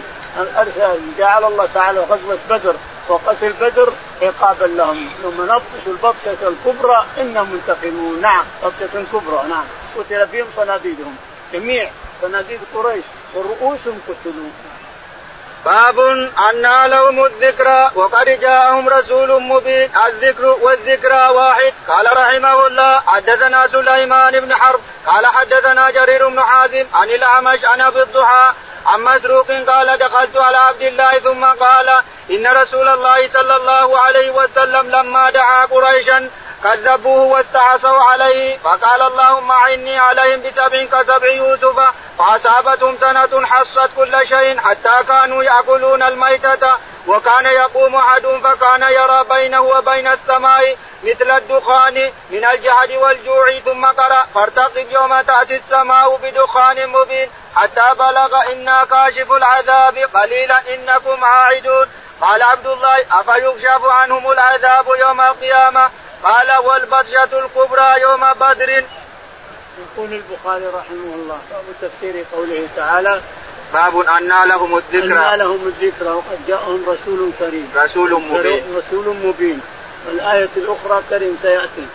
B: ارسل جعل الله تعالى غزوه بدر وقتل بدر عقابا لهم ثم نبطش البطشه الكبرى انهم منتقمون نعم بطشه كبرى نعم قتل فيهم صناديدهم جميع صناديد قريش ورؤوسهم قتلوا
A: باب أنى لهم الذكرى وقد جاءهم رسول مبين الذكر والذكرى واحد قال رحمه الله حدثنا سليمان بن حرب قال حدثنا جرير بن حازم عن الأعمش عن أبي الضحى عن مسروق قال دخلت على عبد الله ثم قال إن رسول الله صلى الله عليه وسلم لما دعا قريشا كذبوه واستعصوا عليه فقال اللهم أعني عليهم بسبع كسبع يوسف فأصابتهم سنة حصت كل شيء حتى كانوا يأكلون الميتة وكان يقوم أحد فكان يرى بينه وبين السماء مثل الدخان من الجهد والجوع ثم قرأ فارتقب يوم تأتي السماء بدخان مبين حتى بلغ إنا كاشف العذاب قليلا إنكم عائدون قال عبد الله أفيكشف عنهم العذاب يوم القيامة قال والبطشة الكبرى يوم بدر
B: يقول البخاري رحمه الله باب تفسير قوله تعالى
A: باب أن لهم الذكرى
B: أن لهم الذكرى وقد جاءهم رسول كريم
A: رسول مبين
B: رسول مبين والآية الأخرى كريم سيأتي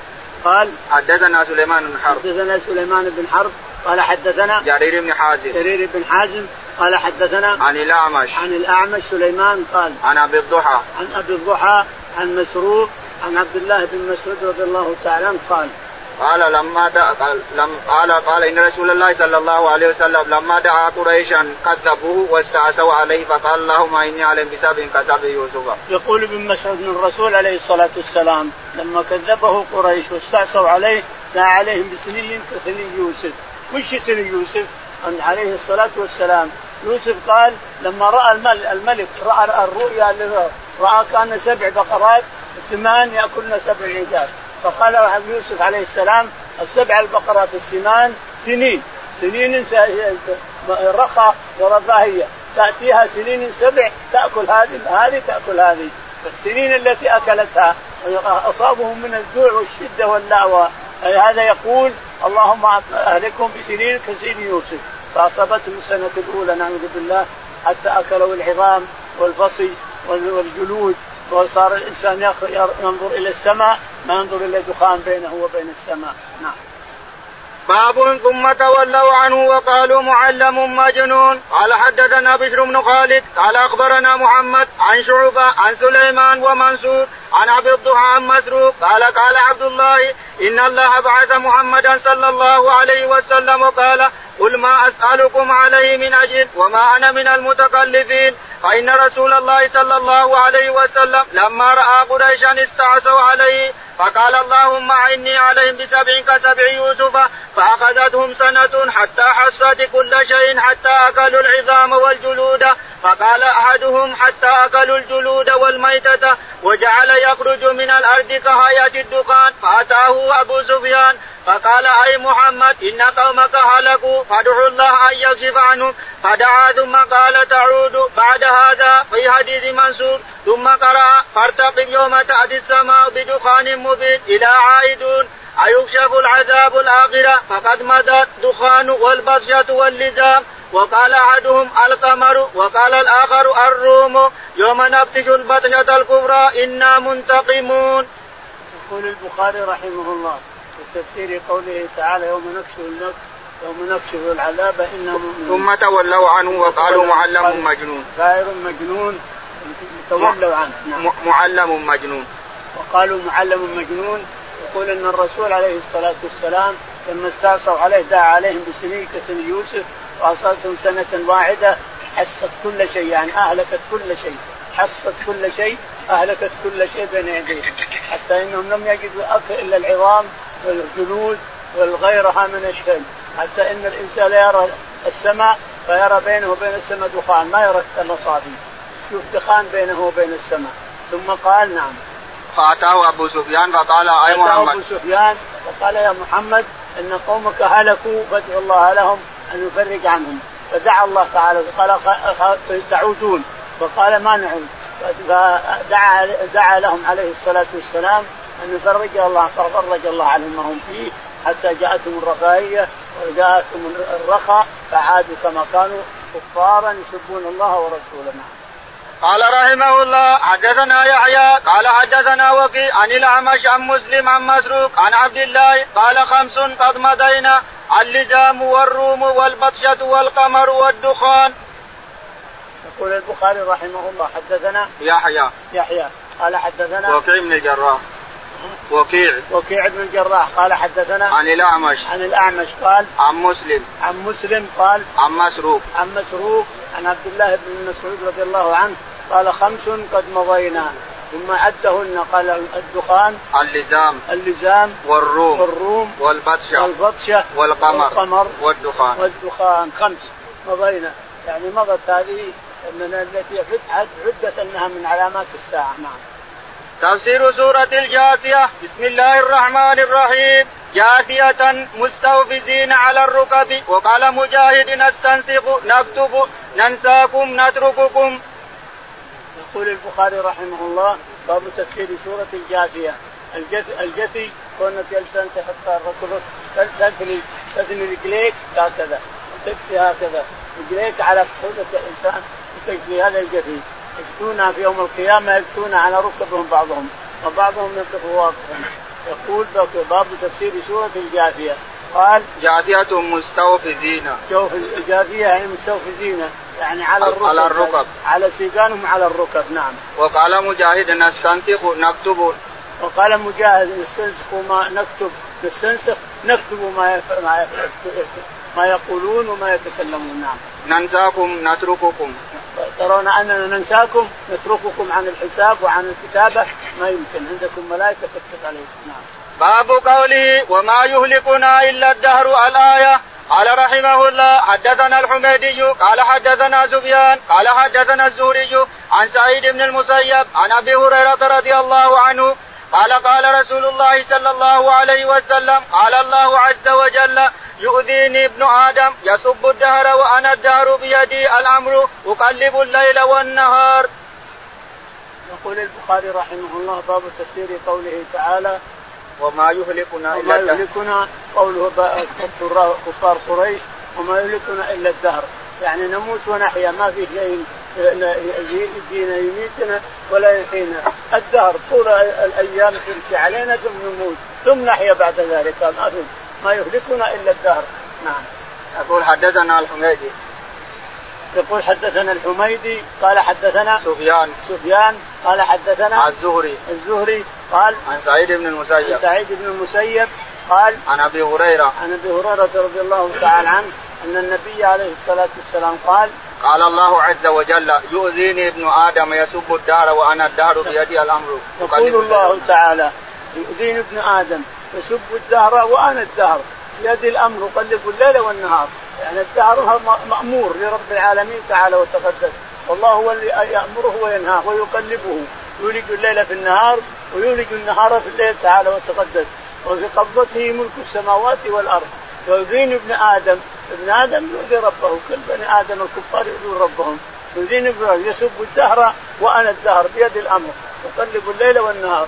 B: قال
A: حدثنا سليمان بن حرب حدثنا
B: سليمان بن حرب قال حدثنا
A: جرير بن حازم
B: جرير بن حازم قال حدثنا
A: عن الأعمش
B: عن الأعمش سليمان قال
A: عن أبي الضحى
B: عن أبي الضحى عن مسروق عن عبد الله بن مسعود رضي الله تعالى عنه قال
A: قال لما دعا لم... قال قال ان رسول الله صلى الله عليه وسلم لما دعا قريشا كذبوه واستعسوا عليه فقال اللهم اني اعلم بسبب كذب يوسف.
B: يقول ابن مسعود الرسول عليه الصلاه والسلام لما كذبه قريش واستعسوا عليه دعا عليهم بسني كسني يوسف. وش سني يوسف؟ عليه الصلاه والسلام يوسف قال لما راى الملك راى الرؤيا اللي راى كان سبع بقرات ثمان ياكلن سبع عجاف فقال يوسف عليه السلام السبع البقرات السنان سنين سنين رخاء ورفاهيه تاتيها سنين سبع تاكل هذه هذه تاكل هذه فالسنين التي اكلتها اصابهم من الجوع والشده واللاوى هذا يقول اللهم اهلكهم بسنين كسين يوسف فاصابتهم السنه الاولى نعوذ بالله حتى اكلوا العظام والفصي والجلود وصار الانسان ينظر الى السماء ما ينظر الا دخان بينه وبين السماء نعم باب ثم
A: تولوا عنه وقالوا معلم مجنون قال حدثنا بشر بن خالد قال اخبرنا محمد عن شعبه عن سليمان ومنصور عن عبد الضحى عن مسروق قال قال عبد الله إن الله بعث محمدا صلى الله عليه وسلم وقال قل ما أسألكم عليه من اجل وما أنا من المتكلفين فإن رسول الله صلى الله عليه وسلم لما رأى قريشا استعصوا عليه فقال اللهم أعني عليهم بسبع كسبع يوسف فأخذتهم سنة حتى حصت كل شيء حتى أكلوا العظام والجلود فقال أحدهم حتى أكلوا الجلود والميتة وجعل يخرج من الارض كهيئه الدخان فاتاه ابو سفيان فقال اي محمد ان قومك هلكوا فادعوا الله ان يكشف عنهم فدعا ثم قال تعود بعد هذا في حديث منصور ثم قرا فارتقب يوم تاتي السماء بدخان مبين الى عائدون ايكشف العذاب الاخره فقد مدت دخان والبطشه واللزام وقال احدهم القمر وقال الاخر الروم يوم نبطش البطشه الكبرى انا منتقمون.
B: يقول البخاري رحمه الله في تفسير قوله تعالى يوم نكشف يوم نكشف العذاب انا
A: ثم تولوا عنه وقالوا معلم مجنون.
B: غير مجنون تولوا عنه نعم.
A: معلم مجنون.
B: وقالوا معلم مجنون يقول ان الرسول عليه الصلاه والسلام لما استعصوا عليه دعا عليهم بسنين كسن يوسف واصلتم سنه واحده حصت كل شيء يعني اهلكت كل شيء حصت كل شيء اهلكت كل شيء بين يديه حتى انهم لم يجدوا اكل الا العظام والجلود والغيرها من الشيء حتى ان الانسان لا يرى السماء فيرى بينه وبين السماء دخان ما يرى المصابي يشوف دخان بينه وبين السماء ثم قال نعم
A: فأتاه أبو سفيان فقال اي محمد أبو سفيان
B: فقال يا محمد إن قومك هلكوا فادعوا الله لهم أن يفرج عنهم فدعا الله تعالى فقال تعودون فقال ما نعود فدعا دعا لهم عليه الصلاة والسلام أن يفرج الله ففرج الله عنهم ما هم فيه حتى جاءتهم الرفاهية وجاءتهم الرخاء فعادوا كما كانوا كفارا يسبون الله ورسوله نعم.
A: قال رحمه الله حدثنا يحيى قال حدثنا وكي عن الاعمش عن مسلم عن مسروق عن عبد الله قال خمس قد مضينا اللزام والروم والبطشة والقمر والدخان.
B: يقول البخاري رحمه الله حدثنا
A: يحيى
B: يحيى قال حدثنا
A: وكيع بن الجراح وكيع
B: وكيع بن الجراح قال حدثنا
A: عن الاعمش
B: عن الاعمش قال
A: عن مسلم
B: عن مسلم قال
A: عن مسروق
B: عن مسروق عن عبد الله بن مسعود رضي الله عنه قال خمس قد مضينا ثم عدهن قال الدخان
A: اللزام
B: اللزام
A: والروم
B: والروم
A: والبطشة والبطشة والقمر
B: والقمر
A: والدخان
B: والدخان خمس مضينا يعني مضت هذه من التي عدت انها من علامات الساعة نعم
A: تفسير سورة الجاثية بسم الله الرحمن الرحيم جاثية مستوفزين على الركب وقال مجاهد نستنسخ نكتب ننساكم نترككم
B: يقول البخاري رحمه الله باب تفسير سورة الجاثية الجثي كونك انت حتى الركبة تثني تثني رجليك هكذا تكفي هكذا رجليك على قدرة الإنسان وتكفي هذا الجثي يكتون في يوم القيامة يكتون على ركبهم بعضهم وبعضهم يقف واقفا يقول باب تفسير سورة الجاثية قال
A: جاثية مستوفزين
B: جاثية يعني مستوفزين يعني على الركب على الركب على سيقانهم على الركب نعم
A: وقال مجاهد نستنسخ نكتب
B: وقال مجاهد نستنسخ ما نكتب نستنسخ نكتب ما ما ما يقولون وما يتكلمون نعم
A: ننساكم نترككم
B: ترون اننا ننساكم نترككم عن الحساب وعن الكتابه ما يمكن عندكم ملائكه تكتب عليكم نعم
A: باب قوله وما يهلكنا إلا الدهر الآية قال رحمه الله حدثنا الحميدي قال حدثنا سفيان قال حدثنا الزهري عن سعيد بن المسيب عن ابي هريره رضي الله عنه قال قال رسول الله صلى الله عليه وسلم قال الله عز وجل يؤذيني ابن ادم يسب الدهر وانا الدهر بيدي الامر اقلب الليل والنهار.
B: يقول البخاري رحمه الله باب تفسير قوله تعالى
A: وما يهلكنا الا وما
B: يهلكنا قوله كفار قريش وما يهلكنا الا الدهر يعني نموت ونحيا ما في شيء يجينا يميتنا ولا يحيينا الدهر طول الايام تمشي علينا ثم نموت ثم نحيا بعد ذلك ما ما يهلكنا الا الدهر نعم
A: يقول حدثنا الحميدي
B: يقول حدثنا الحميدي قال حدثنا
A: سفيان
B: سفيان قال حدثنا
A: الزهري
B: الزهري قال
A: عن سعيد بن المسيب عن
B: سعيد بن المسيب قال
A: عن ابي هريره
B: عن ابي هريره رضي الله تعالى عنه ان النبي عليه الصلاه والسلام قال
A: قال الله عز وجل يؤذيني ابن ادم يسب الدار وانا الدار بيدي الامر
B: يقول الله تعالى يؤذيني ابن ادم يسب الدهر وانا الدهر بيدي الامر اقلب الليل والنهار يعني الدهر مامور لرب العالمين تعالى وتقدس والله هو اللي يامره وينهاه ويقلبه يولج الليل في النهار ويولج النهار في الليل تعالى وتقدس وفي قبضته ملك السماوات والارض يؤذين ابن ادم ابن ادم يؤذي ربه كل بني ادم الكفار يؤذون ربهم يؤذين ابن يسب الدهر وانا الدهر بيد الامر يقلب الليل والنهار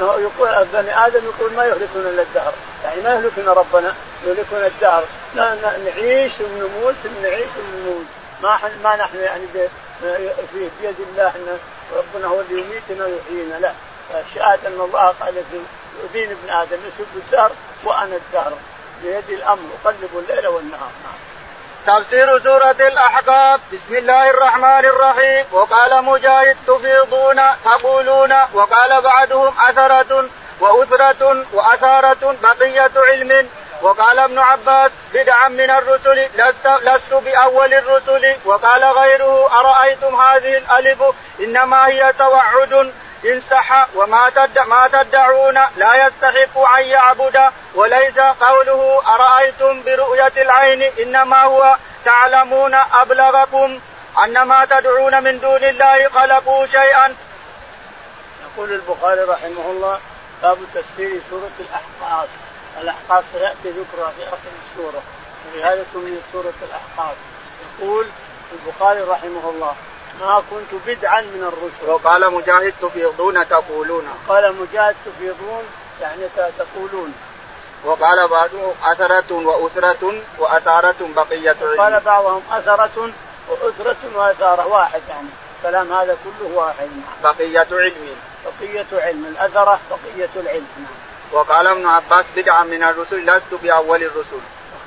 B: يقول بني ادم يقول ما يهلكنا الا الدهر، يعني ما يهلكنا ربنا يهلكنا الدهر، نعيش ونموت نعيش ونموت، ما ما نحن يعني في بيد الله احنا ربنا هو اللي يميتنا ويحيينا لا الشاهد ان الله قال يؤذيني ابن ادم يسب الدهر وانا الدهر بيدي الامر اقلب الليل والنهار نعم.
A: تفسير سورة الأحقاب بسم الله الرحمن الرحيم وقال مجاهد تفيضون تقولون وقال بعدهم أثرة وأثرة وأثارة بقية علم وقال ابن عباس بدعا من الرسل لست, لست بأول الرسل وقال غيره أرأيتم هذه الألف إنما هي توعد إن صح وما تد ما تدعون لا يستحق أن يعبد وليس قوله أرأيتم برؤية العين إنما هو تعلمون أبلغكم أن ما تدعون من دون الله خلقوا شيئا
B: يقول البخاري رحمه الله باب تفسير سورة الأحقاف الاحقاف سياتي ذكرها في اخر السوره ولهذا سميت سوره الاحقاف يقول البخاري رحمه الله ما كنت بدعا من الرسل
A: وقال مجاهد تفيضون تقولون
B: قال مجاهد تفيضون يعني تقولون
A: وقال بعضهم أثرة وأسرة وأثارة بقية
B: قال بعضهم أثرة وأسرة وأثارة واحد يعني الكلام هذا كله واحد
A: بقية علم
B: بقية علم الأثرة بقية العلم نعم
A: وقال ابن عباس بدعة من الرسل لست بأول الرسل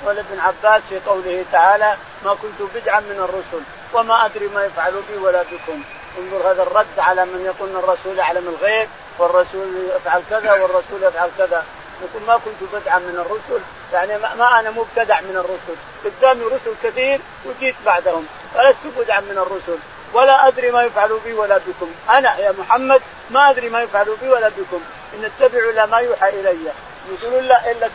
B: قال ابن عباس في قوله تعالى ما كنت بدعا من الرسل وما أدري ما يفعل بي ولا بكم انظر هذا الرد على من يقول ان الرسول يعلم الغيب والرسول يفعل كذا والرسول يفعل كذا يقول ما كنت بدعا من الرسل يعني ما انا مبتدع من الرسل قدامي رسل كثير وجيت بعدهم فلست بدعا من الرسل ولا ادري ما يفعل بي ولا بكم انا يا محمد ما ادري ما يفعل بي ولا بكم ان اتبعوا الا ما يوحى الي يقولون لا الا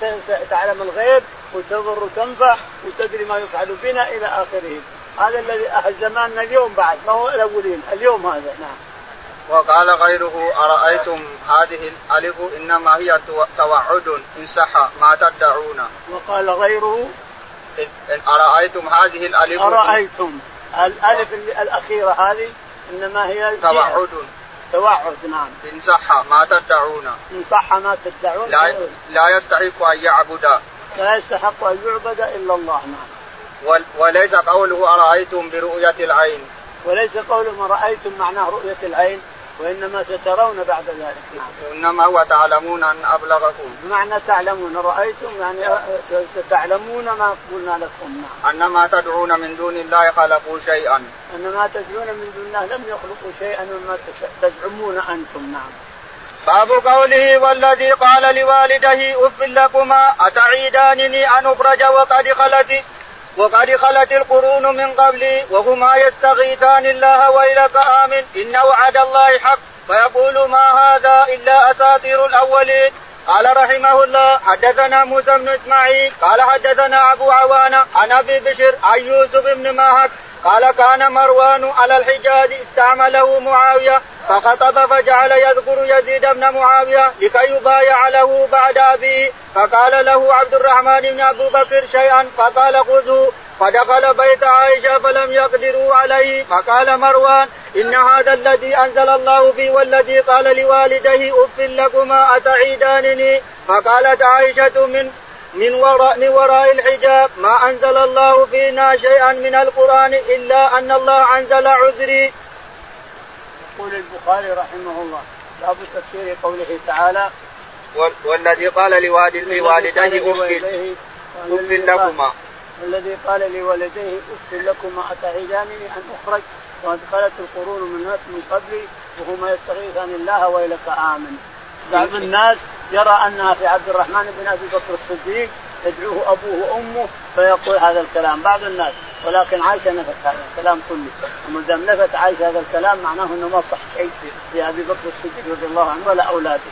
B: تعلم الغيب وتضر وتنفع وتدري ما يفعل بنا الى اخره هذا الذي اهل زماننا اليوم بعد ما هو الاولين اليوم هذا نعم
A: وقال غيره أرأيتم هذه الألف إنما هي توعد إن صح ما تدعون
B: وقال غيره
A: إن أرأيتم هذه
B: الألف أرأيتم الألف الأخيرة هذه إنما هي
A: توعد
B: توعد نعم
A: إن صح ما تدعون
B: إن صح ما تدعون لا,
A: نعم. لا يستحق أن يعبد
B: لا يستحق أن يعبد إلا الله نعم
A: وليس قوله أرأيتم برؤية العين
B: وليس قوله ما رأيتم معناه رؤية العين وانما سترون بعد ذلك نعم.
A: انما وتعلمون ان ابلغكم
B: معنى تعلمون رايتم يعني ستعلمون ما قلنا لكم نعم
A: أنما تدعون من دون الله خلقوا شيئا
B: انما تدعون من دون الله لم يخلقوا شيئا مما تزعمون انتم نعم
A: باب قوله والذي قال لوالده اف لكما اتعيدانني ان اخرج وقد خلت وقد خلت القرون من قبلي وهما يستغيثان الله ويلك آمن إن وعد الله حق فيقول ما هذا إلا أساطير الأولين قال رحمه الله حدثنا موسى بن إسماعيل قال حدثنا أبو عوانة عن أبي بشر عن يوسف بن ماهك قال كان مروان على الحجاز استعمله معاويه فخطب فجعل يذكر يزيد بن معاويه لكي يبايع له بعد ابيه فقال له عبد الرحمن بن ابو بكر شيئا فقال خذه فدخل بيت عائشه فلم يقدروا عليه فقال مروان ان هذا الذي انزل الله بي والذي قال لوالديه اف لكما اتعيدانني فقالت عائشه من من وراء من وراء الحجاب ما انزل الله فينا شيئا من القران الا ان الله انزل عذري.
B: يقول البخاري رحمه الله باب تفسير قوله تعالى
A: والذي قال لوالديه اف لكما
B: والذي قال لوالديه اف لكما اتعجانني ان اخرج وقد خلت القرون من من قبلي وهما يستغيثان الله ويلك امن بعض الناس يرى انها في عبد الرحمن بن ابي بكر الصديق يدعوه ابوه وامه فيقول هذا الكلام بعض الناس ولكن عائشه نفت هذا الكلام كله وما دام نفت عائشه هذا الكلام معناه انه ما صح شيء في ابي بكر الصديق رضي الله عنه ولا اولاده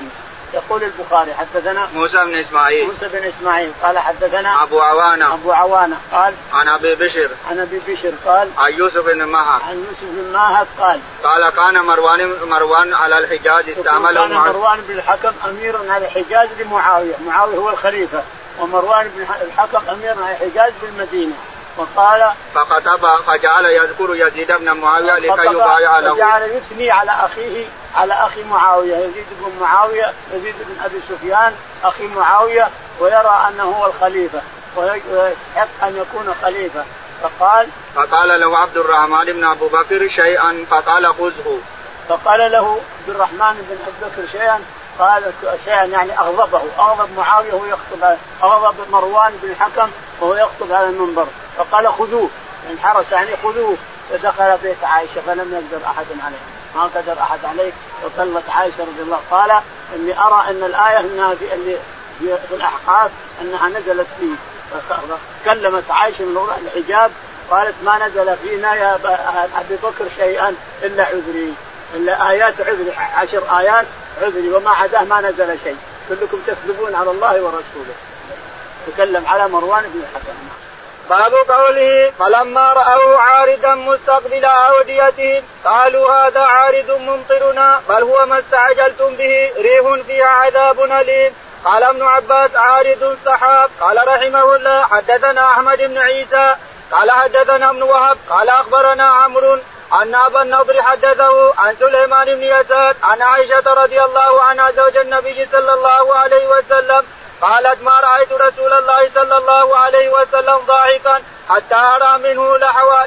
B: يقول البخاري حدثنا
A: موسى بن اسماعيل
B: موسى بن اسماعيل قال حدثنا
A: ابو عوانه
B: ابو عوانه قال
A: عن ابي بشر
B: عن ابي بشر قال
A: عن يوسف بن ماهر عن
B: يوسف بن ماهر قال
A: قال كان مروان مروان على الحجاز استعمله
B: كان مروان بن الحكم اميرا على الحجاز لمعاويه، معاويه هو الخليفه ومروان بن الحكم امير على الحجاز بالمدينه
A: فقال فخطب فجعل يذكر يزيد بن معاويه لكي يبايع له
B: فجعل يثني على اخيه على اخي معاويه يزيد بن معاويه يزيد بن ابي سفيان اخي معاويه ويرى انه هو الخليفه ويستحق ان يكون خليفه فقال
A: فقال له عبد الرحمن بن ابو بكر شيئا فقال خذه
B: فقال له عبد الرحمن بن ابي بكر شيئا قال شيئا يعني اغضبه اغضب معاويه وهو يخطب اغضب مروان بن الحكم وهو يخطب على المنبر فقال خذوه انحرس يعني خذوه فدخل بيت عائشه فلم يقدر احد عليه ما قدر احد عليه وقالت عائشه رضي الله قال اني ارى ان الايه انها في اللي في الاحقاف انها نزلت فيه كلمت عائشه من وراء الحجاب قالت ما نزل فينا يا ابي بكر شيئا الا عذري الا ايات عذري عشر ايات عذري وما عداه ما نزل شيء كلكم تكذبون على الله ورسوله تكلم على مروان بن الحكم
A: باب قوله فلما رأوه عارضا مستقبل أوديتهم قالوا هذا عارض ممطرنا بل هو ما استعجلتم به ريح فيها عذاب أليم قال ابن عباس عارض السحاب قال رحمه الله حدثنا أحمد بن عيسى قال حدثنا ابن وهب قال أخبرنا عمرو أن أبا النضر حدثه عن سليمان بن يسار عن عائشة رضي الله عنها زوج النبي صلى الله عليه وسلم قالت ما رأيت رسول الله صلى الله عليه وسلم ضاحكا حتى أرى منه لحوا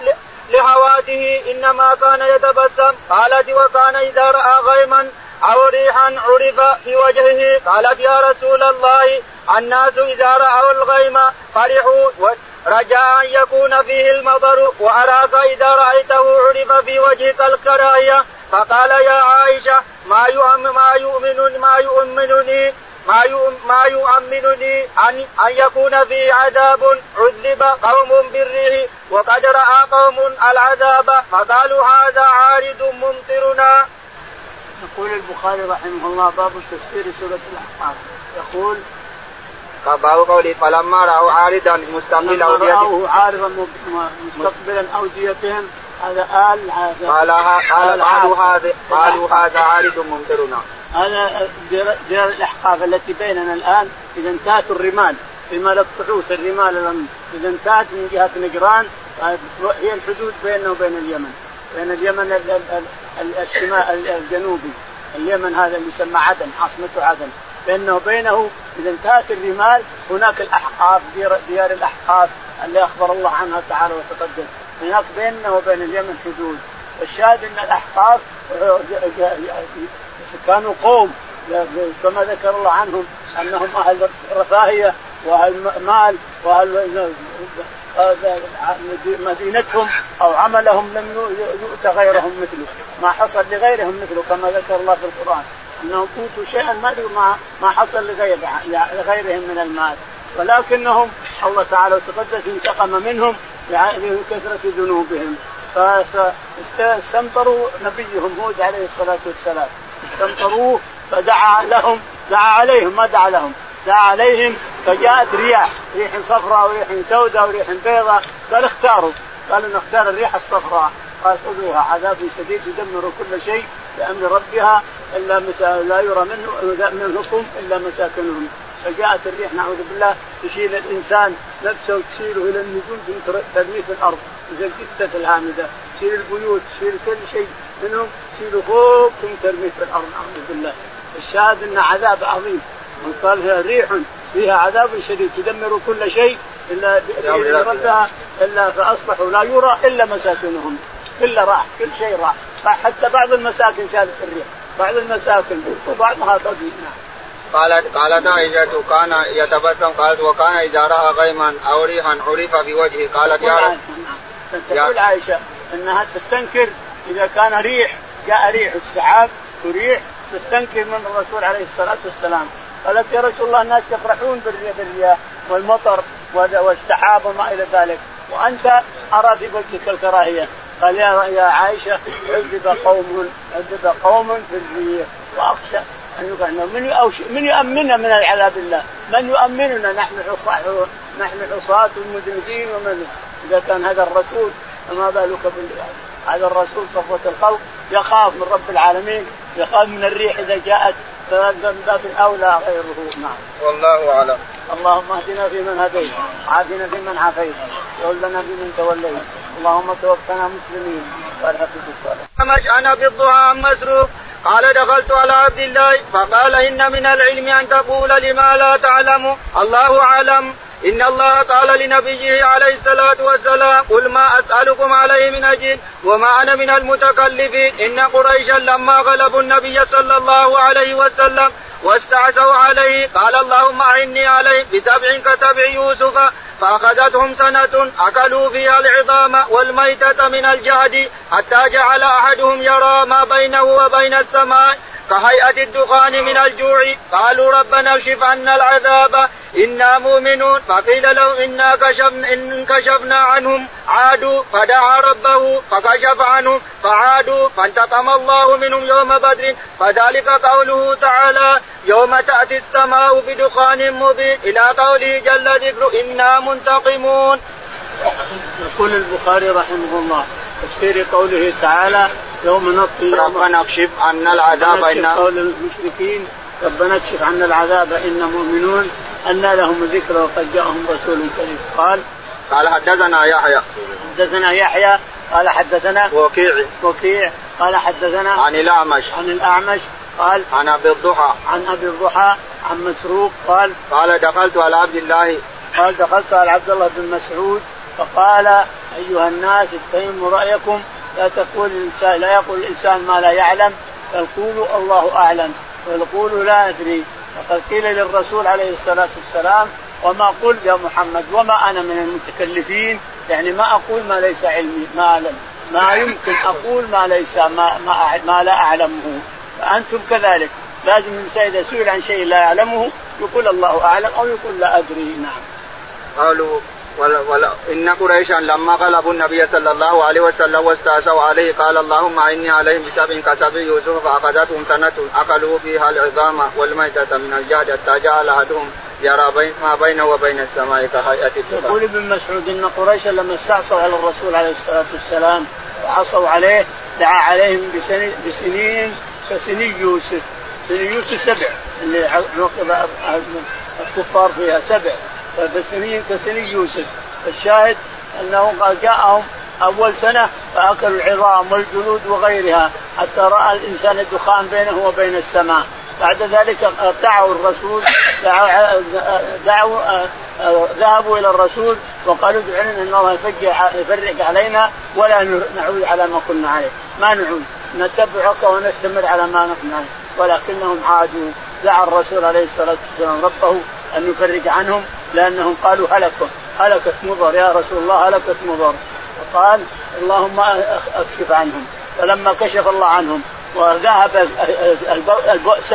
A: لحواته إنما كان يتبسم قالت وكان إذا رأى غيما أو ريحا عرف في وجهه قالت يا رسول الله الناس إذا رأوا الغيم فرحوا رجاء أن يكون فيه المطر وأراك إذا رأيته عرف في وجهك الكراهية فقال يا عائشة ما يؤمن ما يؤمن ما يؤمنني ما ما يؤمنني أن أن يكون فيه عذاب عذب قوم بالريح وقد رأى قوم العذاب فقالوا هذا عارض ممطرنا.
B: يقول البخاري رحمه الله باب تفسير سورة الأحقاف يقول
A: فباب قولي فلما رأوا عارضا مستقبلا
B: أوديتهم عارضا مستقبلا أوديتهم هذا آل هذا
A: قال قالوا هذا
B: قالوا هذا
A: عارض ممطرنا
B: هذا جير الأحقاف التي بيننا الآن إذا انتهت الرمال رمال الطعوس الرمال إذا انتهت من جهة نجران هي الحدود بيننا وبين اليمن بين اليمن الشمال الجنوبي اليمن هذا اللي يسمى عدن عاصمته عدن بينه وبينه اذا انتهت الرمال هناك الاحقاف ديار, ديار الاحقاف اللي اخبر الله عنها تعالى وتقدم هناك بيننا وبين اليمن حدود والشاهد ان الاحقاف آه، كانوا قوم كما ذكر الله عنهم انهم اهل رفاهيه واهل مال واهل مدينتهم او عملهم لم يؤت غيرهم مثله ما حصل لغيرهم مثله كما ذكر الله في القران انهم اوتوا شيئا ما ما ما حصل لغير لغيرهم من المال ولكنهم الله تعالى وتقدس انتقم منهم لكثره ذنوبهم فاستمطروا نبيهم هود عليه الصلاه والسلام استمطروه فدعا لهم دعا عليهم ما دعا لهم دعا عليهم فجاءت رياح ريح صفراء وريح سوداء وريح بيضاء قال اختاروا قالوا نختار الريح الصفراء خذوها عذاب شديد يدمر كل شيء بامر ربها الا مسا... لا يرى منه منكم الا مساكنهم فجاءت الريح نعوذ بالله تشيل الانسان نفسه وتشيله الى النجوم ترميه في الارض مثل الجثه الهامده تشيل البيوت تشيل كل شيء منهم تشيله فوق ثم ترميه في الارض نعوذ بالله الشاهد ان عذاب عظيم وقال فيها ريح فيها عذاب شديد تدمر كل شيء الا بامر ربها الا فاصبحوا لا يرى الا مساكنهم كله راح كل شيء راح حتى بعض المساكن شالت الريح بعض المساكن وبعضها
A: طبيعي نعم قالت قالت عائشة كان يتبسم قالت وكان إذا رأى غيما أو ريحا عرف بوجهه قالت
B: يا رب نعم. تقول عائشة أنها تستنكر إذا كان ريح جاء ريح السحاب وريح تستنكر من الرسول عليه الصلاة والسلام قالت يا رسول الله الناس يفرحون بالرياح والمطر والسحاب وما إلى ذلك وأنت أرى في وجهك الكراهية قال يا عائشه عذب قوم عذب قوم في الريح واخشى ان يقعنا من من يؤمننا من العذاب الله؟ من يؤمننا نحن حصاة نحن حصاة ومذنبين ومن اذا كان هذا الرسول فما بالك بال هذا الرسول صفوة الخلق يخاف من رب العالمين يخاف من الريح اذا جاءت من باب اولى غيره نعم.
A: والله اعلم.
B: اللهم اهدنا فيمن هديت، عافنا فيمن عافيت، تولنا فيمن توليت، اللهم توفنا مسلمين والحقنا بالصالحين. فمشأنا
A: في الضحى عن
B: مسروق
A: قال دخلت على عبد الله فقال إن من العلم أن تقول لما لا تعلم الله أعلم إن الله قال لنبيه عليه الصلاة والسلام قل ما أسألكم عليه من أجل وما أنا من المتكلفين إن قريشا لما غلبوا النبي صلى الله عليه وسلم واستعسوا عليه قال اللهم أعني عليه بسبع كسبع يوسف فأخذتهم سنة أكلوا فيها العظام والميتة من الجهد حتى جعل أحدهم يرى ما بينه وبين السماء كهيئة الدخان من الجوع قالوا ربنا اكشف عنا العذاب إنا مؤمنون فقيل لهم إنا كشفنا إن كشفنا عنهم عادوا فدعا ربه فكشف عنهم فعادوا فانتقم الله منهم يوم بدر فذلك قوله تعالى يوم تأتي السماء بدخان مبين إلى قوله جل ذكر إنا منتقمون
B: يقول البخاري رحمه الله تفسير قوله تعالى يوم نطفي
A: ربنا اكشف عنا العذاب
B: إن قول المشركين ربنا اكشف عنا العذاب إنا مؤمنون أن لهم الذكر وقد جاءهم رسول كريم قال
A: قال حدثنا يحيى
B: حدثنا يحيى قال حدثنا
A: وكيع
B: وكيع قال حدثنا
A: عن الأعمش
B: عن الأعمش قال
A: عن أبي الضحى
B: عن أبي الضحى عن مسروق قال
A: قال دخلت على عبد الله
B: قال دخلت على عبد الله بن مسعود فقال أيها الناس اتهموا رأيكم لا تقول الانسان لا يقول الانسان ما لا يعلم بل قولوا الله اعلم بل قولوا لا ادري فقد قيل للرسول عليه الصلاه والسلام وما قل يا محمد وما انا من المتكلفين يعني ما اقول ما ليس علمي ما اعلم ما يمكن اقول ما ليس ما ما, ما لا اعلمه فانتم كذلك لازم الانسان اذا سئل عن شيء لا يعلمه يقول الله اعلم او يقول لا ادري نعم
A: قالوا إن قريشا لما غلبوا النبي صلى الله عليه وسلم واستاسوا عليه قال اللهم إني عليهم بسبع كسب يوسف فأخذتهم سنة أكلوا فيها العظام والميتة من الجهد حتى جعل أحدهم يرى بين ما بينه وبين السماء كهيئة
B: الدخان. يقول ابن مسعود إن قريشا لما استعصوا على الرسول عليه الصلاة والسلام وعصوا عليه دعا عليهم بسنين, كسني يوسف سني يوسف سبع اللي الكفار فيها سبع فسنين كسني يوسف الشاهد انه جاءهم اول سنه فاكلوا العظام والجلود وغيرها حتى راى الانسان الدخان بينه وبين السماء بعد ذلك دعوا الرسول دعوا, دعوا ذهبوا الى الرسول وقالوا ادعوا لنا ان الله يفرق علينا ولا نعود على ما كنا عليه، ما نعود، نتبعك ونستمر على ما نحن عليه، ولكنهم عادوا دعا الرسول عليه الصلاه والسلام ربه أن يفرج عنهم لأنهم قالوا هلكوا هلكت مضر يا رسول الله هلكت مضر فقال اللهم أكشف عنهم فلما كشف الله عنهم وذهب البؤس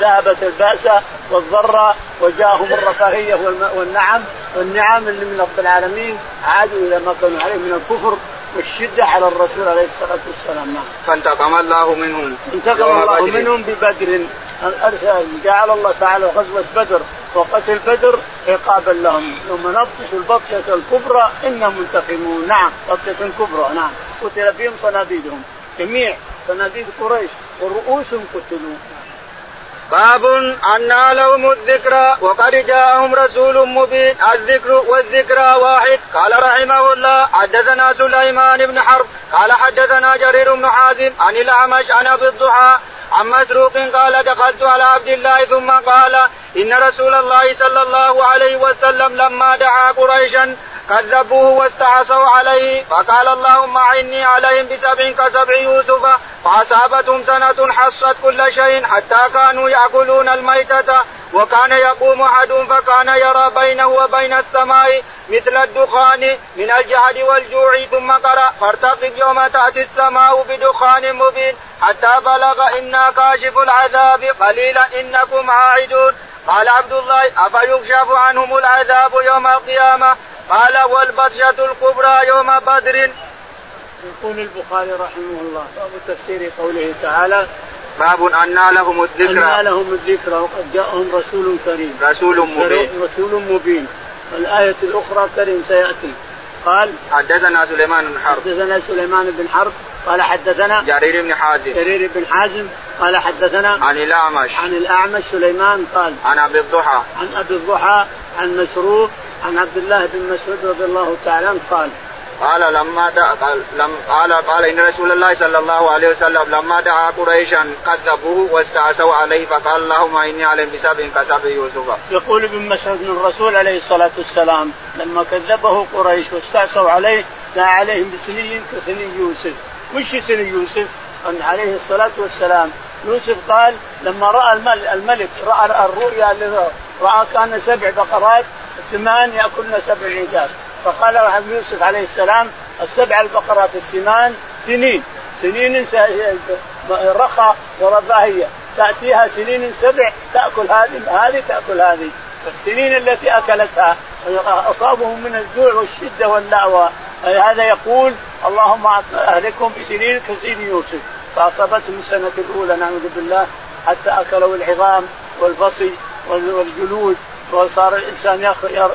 B: ذهبت البأس والضرة وجاءهم الرفاهية والنعم والنعم اللي من رب العالمين عادوا إلى ما كانوا عليه من الكفر والشدة على الرسول عليه الصلاة والسلام نعم.
A: فانتقم الله منهم
B: انتقم الله منهم ببدر أرسل جعل الله تعالى غزوة بدر وقتل بدر عقابا لهم يوم نبطش البطشة الكبرى إنا منتقمون نعم بطشة كبرى نعم قتل بهم صناديدهم جميع صناديد قريش ورؤوسهم قتلوا
A: باب أنى لهم الذكرى وقد جاءهم رسول مبين الذكر والذكرى واحد قال رحمه الله حدثنا سليمان بن حرب قال حدثنا جرير بن حازم عن الأعمش عن أبي الضحى عن مسروق قال دخلت على عبد الله ثم قال إن رسول الله صلى الله عليه وسلم لما دعا قريشا كذبوه واستعصوا عليه فقال اللهم اعني عليهم بسبع كسبع يوسف فاصابتهم سنه حصت كل شيء حتى كانوا ياكلون الميته وكان يقوم احدهم فكان يرى بينه وبين السماء مثل الدخان من الجهل والجوع ثم قرا فارتقب يوم تاتي السماء بدخان مبين حتى بلغ انا كاشف العذاب قليلا انكم عاعدون قال عبد الله افيكشف عنهم العذاب يوم القيامه قال والبطشة الكبرى يوم بدر
B: يقول البخاري رحمه الله باب تفسير قوله تعالى
A: باب أن لهم الذكرى
B: أن لهم الذكرى وقد جاءهم رسول كريم
A: رسول مبين
B: رسول مبين الآية الأخرى كريم سيأتي قال
A: حدثنا سليمان بن حرب
B: حدثنا سليمان بن حرب قال حدثنا
A: جرير بن حازم
B: جرير بن حازم قال حدثنا
A: عن الأعمش
B: عن الأعمش سليمان قال
A: عن
B: أبي
A: الضحى
B: عن أبي الضحى عن مسروق عن عبد الله بن مسعود رضي الله تعالى عنه قال
A: قال لما دعا قال لم قال قال ان رسول الله صلى الله عليه وسلم لما دعا قريشا كذبوه واستعصوا عليه فقال اللهم اني اعلم بسبب كسب يوسف.
B: يقول ابن مسعود من الرسول عليه الصلاه والسلام لما كذبه قريش واستعصوا عليه دعا عليهم بسني كسني يوسف. وش سني يوسف؟ أن عليه الصلاه والسلام يوسف قال لما راى الملك راى الرؤيا اللي راى كان سبع بقرات السمان ياكلن سبع عجاف فقال له يوسف عليه السلام السبع البقرات السمان سنين سنين رخاء ورفاهيه تاتيها سنين سبع تاكل هذه هذه تاكل هذه فالسنين التي اكلتها اصابهم من الجوع والشده واللاوى هذا يقول اللهم اهلكم بسنين كسين يوسف فاصابتهم السنه الاولى نعوذ بالله حتى اكلوا العظام والفصي والجلود وصار الانسان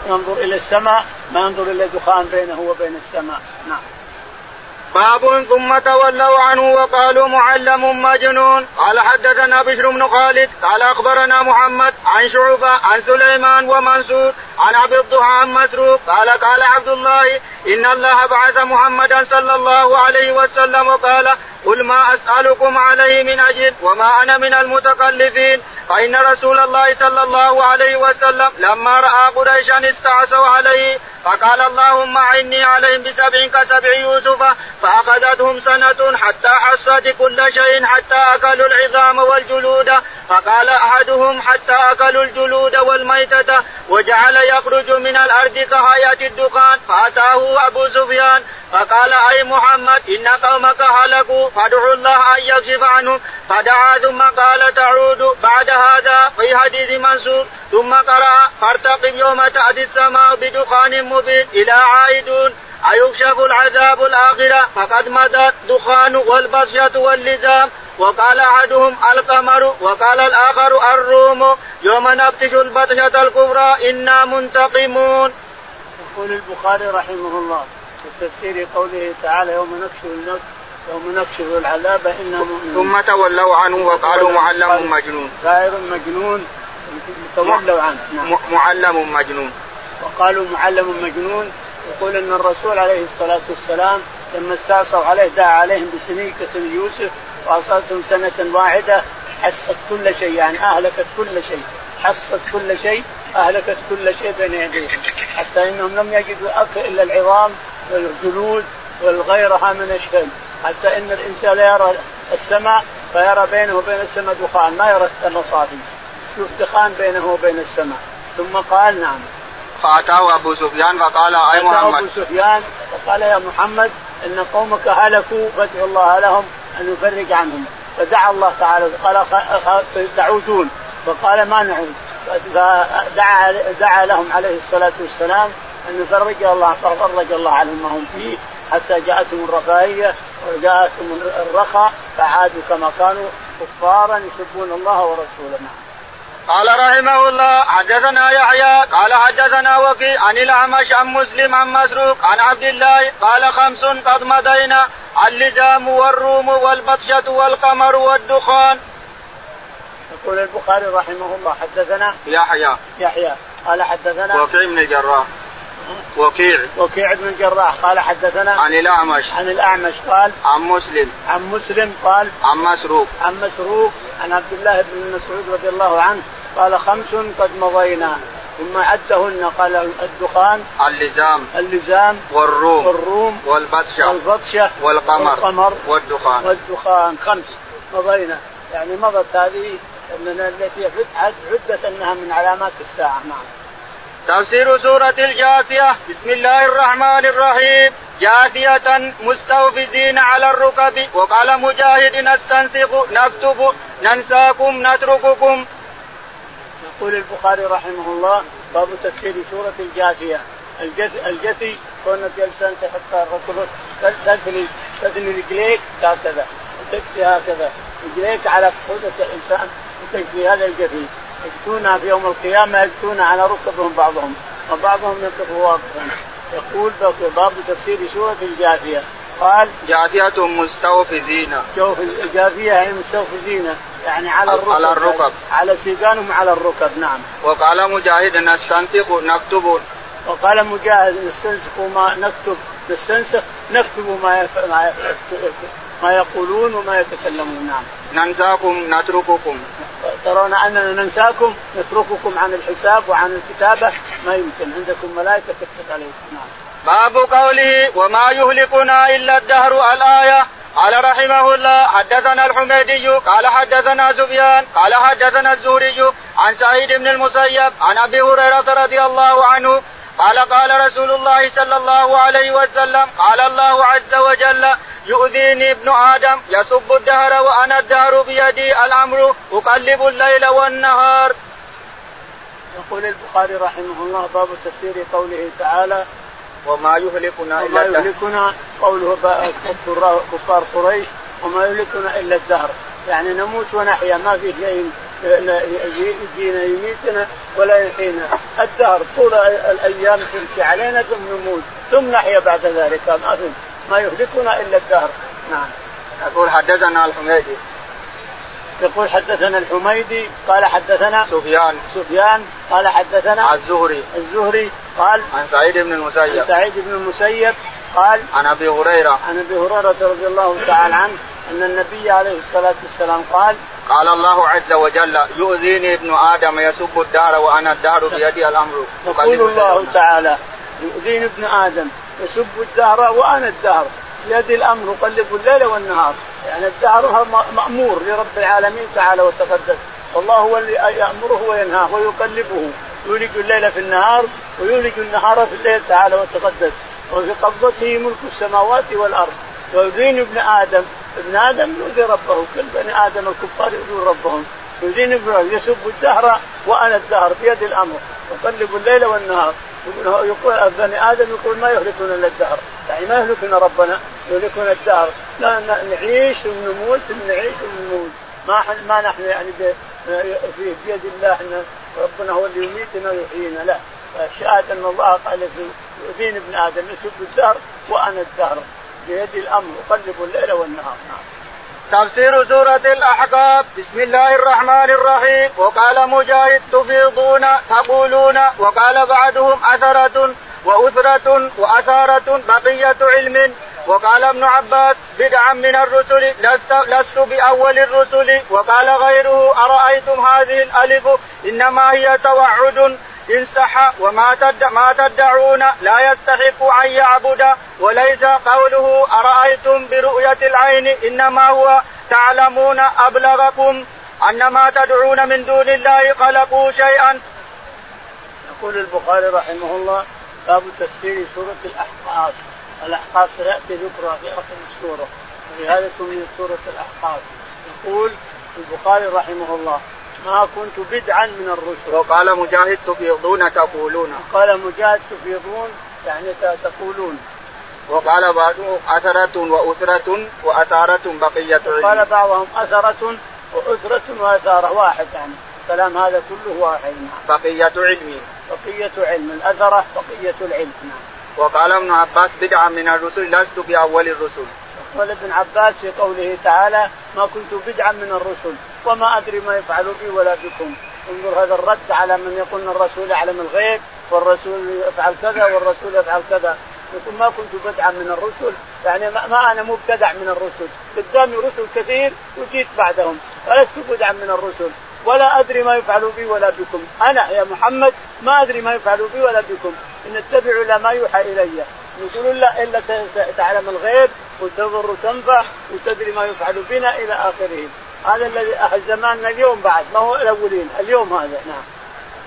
B: ينظر الى السماء ما ينظر الى دخان بينه وبين السماء نعم
A: باب ثم تولوا عنه وقالوا معلم مجنون قال حدثنا بشر بن خالد قال اخبرنا محمد عن شعبه عن سليمان ومنصور عن عبد الضحى عن مسروق قال قال عبد الله ان الله بعث محمدا صلى الله عليه وسلم وقال قل ما اسالكم عليه من اجر وما انا من المتكلفين فان رسول الله صلى الله عليه وسلم لما راى قريشا استعصوا عليه فقال اللهم اعني عليهم بسبع كسبع يوسف فاخذتهم سنه حتى حصت كل شيء حتى اكلوا العظام والجلود فقال احدهم حتى اكلوا الجلود والميته وجعل يخرج من الارض كهيئه الدخان فاتاه ابو سفيان فقال اي محمد ان قومك هلكوا فادعوا الله ان يكشف عنهم فدعا ثم قال تعود بعد هذا في حديث منصور ثم قرا فارتقب يوم تاتي السماء بدخان مبين الى عائدون أيكشف العذاب الآخرة فقد مضى دخان والبصيه واللزام وقال احدهم القمر وقال الاخر الروم يوم نبتش البطشه الكبرى انا منتقمون.
B: يقول البخاري رحمه الله في تفسير قوله تعالى يوم نكشف النكش يوم نكشف العذاب انا
A: مؤمنون. ثم تولوا عنه وقالوا معلم مجنون.
B: غير مجنون تولوا عنه. نعم.
A: معلم مجنون.
B: وقالوا معلم مجنون يقول ان الرسول عليه الصلاه والسلام لما استعصوا عليه دعا عليهم بسنين كسن يوسف وأصلتهم سنه واحده حصت كل شيء يعني اهلكت كل شيء حصت كل شيء اهلكت كل شيء بين يديهم حتى انهم لم يجدوا اكل الا العظام والجلود والغيرها من الشيء حتى ان الانسان يرى السماء فيرى بينه وبين السماء دخان ما يرى السماء صافي شوف دخان بينه وبين السماء ثم قال نعم
A: فأتاه أبو سفيان فقال أي محمد أبو
B: سفيان فقال يا محمد إن قومك هلكوا فادعوا الله لهم أن يفرج عنهم فدعا الله تعالى قال تعودون فقال ما نعود فدعا دعا لهم عليه الصلاة والسلام أن يفرج الله ففرج الله عنهم ما هم فيه حتى جاءتهم الرفاهية وجاءتهم الرخاء فعادوا كما كانوا كفارا يحبون الله ورسوله نعم.
A: قال رحمه الله حدثنا يحيى قال حدثنا وكي عن الاعمش عن مسلم عن مسروق عن عبد الله قال خمس قد مضينا اللزام والروم والبطشة والقمر والدخان.
B: يقول البخاري رحمه الله حدثنا
A: يحيى
B: يحيى قال حدثنا
A: وكي بن جراح وكيع
B: وكيع بن الجراح قال حدثنا
A: عن الاعمش
B: عن الاعمش قال
A: عن مسلم
B: عن مسلم قال
A: عن مسروق
B: عن مسروق عن عبد الله بن مسعود رضي الله عنه قال خمس قد مضينا ثم عدهن قال الدخان
A: اللزام
B: اللزام
A: والروم
B: والروم
A: والبطشة
B: والبطشة والقمر والقمر
A: والدخان
B: والدخان خمس مضينا يعني مضت هذه التي عدت انها من علامات الساعة نعم
A: تفسير سورة الجاثية بسم الله الرحمن الرحيم جاثية مستوفزين على الركب وقال مجاهد نستنسخ نكتب ننساكم نترككم
B: يقول البخاري رحمه الله باب تفسير سورة الجاثية الجثي كونك جلسان حتى ركبك تثني تثني رجليك هكذا وتكفي هكذا رجليك على قدرة الإنسان وتكفي هذا الجثي يأتون في يوم القيامة يأتون على ركبهم بعضهم وبعضهم يقف واقفا يقول باب تفسير سورة الجاثية قال
A: جاثية مستوفزين
B: جاثية هي مستوفزين يعني على الركب على الركب على سيقانهم على الركب نعم
A: وقال مجاهد نستنسخ نكتب
B: وقال مجاهد نستنسخ ما نكتب نستنسخ نكتب ما ما يقولون وما يتكلمون نعم
A: ننساكم نترككم
B: ترون اننا ننساكم نترككم عن الحساب وعن الكتابه ما يمكن عندكم ملائكه تكتب عليكم نعم.
A: باب قوله وما يهلكنا الا الدهر الايه قال رحمه الله حدثنا الحميدي قال حدثنا سفيان قال حدثنا الزهري عن سعيد بن المسيب عن ابي هريره رضي الله عنه قال قال رسول الله صلى الله عليه وسلم قال الله عز وجل يؤذيني ابن آدم يسب الدهر وأنا الدهر بيدي الأمر أقلب الليل والنهار
B: يقول البخاري رحمه الله باب تفسير قوله تعالى
A: وما يهلكنا
B: إلا وما يهلكنا قوله كفار قريش وما يهلكنا إلا الدهر يعني نموت ونحيا ما في شيء يجينا يميتنا ولا يحيينا الدهر طول الايام تمشي علينا ثم نموت ثم نحيا بعد ذلك ما في ما يهلكنا الا الدهر نعم
A: يقول حدثنا الحميدي
B: يقول حدثنا الحميدي قال حدثنا
A: سفيان
B: سفيان قال حدثنا
A: الزهري
B: الزهري قال
A: عن سعيد بن المسيب
B: عن سعيد بن المسيب قال
A: عن ابي هريره
B: عن ابي هريره رضي الله تعالى عنه ان النبي عليه الصلاه والسلام قال
A: قال الله عز وجل يؤذيني ابن ادم يسب الدار وانا الدار بيدي الامر
B: يقول الله تعالى يؤذيني ابن ادم يسب الدهر وانا الدهر بيدي الامر اقلب الليل والنهار يعني الدهر مامور لرب العالمين تعالى وتقدس والله هو اللي يامره وينهاه ويقلبه يولج الليل في النهار ويولج النهار في الليل تعالى وتقدس وفي قبضته ملك السماوات والارض ويدين ابن ادم ابن ادم يؤذي ربه كل بني ادم الكفار يؤذون ربهم يدين ابن يسب الدهر وانا الدهر بيد الامر اقلب الليل والنهار يقول بني ادم يقول ما يهلكنا الا الدهر، يعني ما يهلكنا ربنا يهلكنا الدهر، لا نعيش ونموت نعيش ونموت، ما ما نحن يعني في بيد الله ان ربنا هو اللي يميتنا ويحيينا، لا، شهادة ان الله قال في دين ابن ادم يسب الدهر وانا الدهر بيدي الامر اقلب الليل والنهار، نعم.
A: تفسير سورة الأحقاب بسم الله الرحمن الرحيم وقال مجاهد تفيضون تقولون وقال بعدهم أثرة وأثرة وأثارة بقية علم وقال ابن عباس بدعا من الرسل لست, لست بأول الرسل وقال غيره أرأيتم هذه الألف إنما هي توعد إن صح وما تد ما تدعون لا يستحق أن يعبد وليس قوله أرأيتم برؤية العين إنما هو تعلمون أبلغكم أن ما تدعون من دون الله خلقوا شيئا
B: يقول البخاري رحمه الله باب تفسير سورة الأحقاف الأحقاف سيأتي ذكرها في آخر السورة ولهذا سميت سورة الأحقاف يقول البخاري رحمه الله ما كنت بدعا من الرسل
A: وقال مجاهد تفيضون تقولون
B: قال مجاهد تفيضون يعني تقولون
A: وقال بعضهم أثرة وأثرة وأثارة
B: بقية قال بعضهم أثرة وأثرة وأثارة واحد يعني الكلام هذا كله واحد
A: نعم بقية علم
B: بقية علم الأثرة بقية العلم
A: نعم وقال ابن عباس بدعا من الرسل لست بأول الرسل
B: قال ابن عباس في قوله تعالى ما كنت بدعا من الرسل وما ادري ما يفعل بي ولا بكم انظر هذا الرد على من يقول ان الرسول يعلم الغيب والرسول يفعل كذا والرسول يفعل كذا يقول ما كنت بدعا من الرسل يعني ما انا مبتدع من الرسل قدامي رسل كثير وجيت بعدهم فلست بدعا من الرسل ولا ادري ما يفعل بي ولا بكم انا يا محمد ما ادري ما يفعل بي ولا بكم ان اتبع الى ما يوحى الي يقولون لا الا تعلم الغيب وتضر وتنفع وتدري ما يفعل بنا الى اخره هذا الذي أهل زماننا اليوم بعد ما هو الأولين اليوم هذا نعم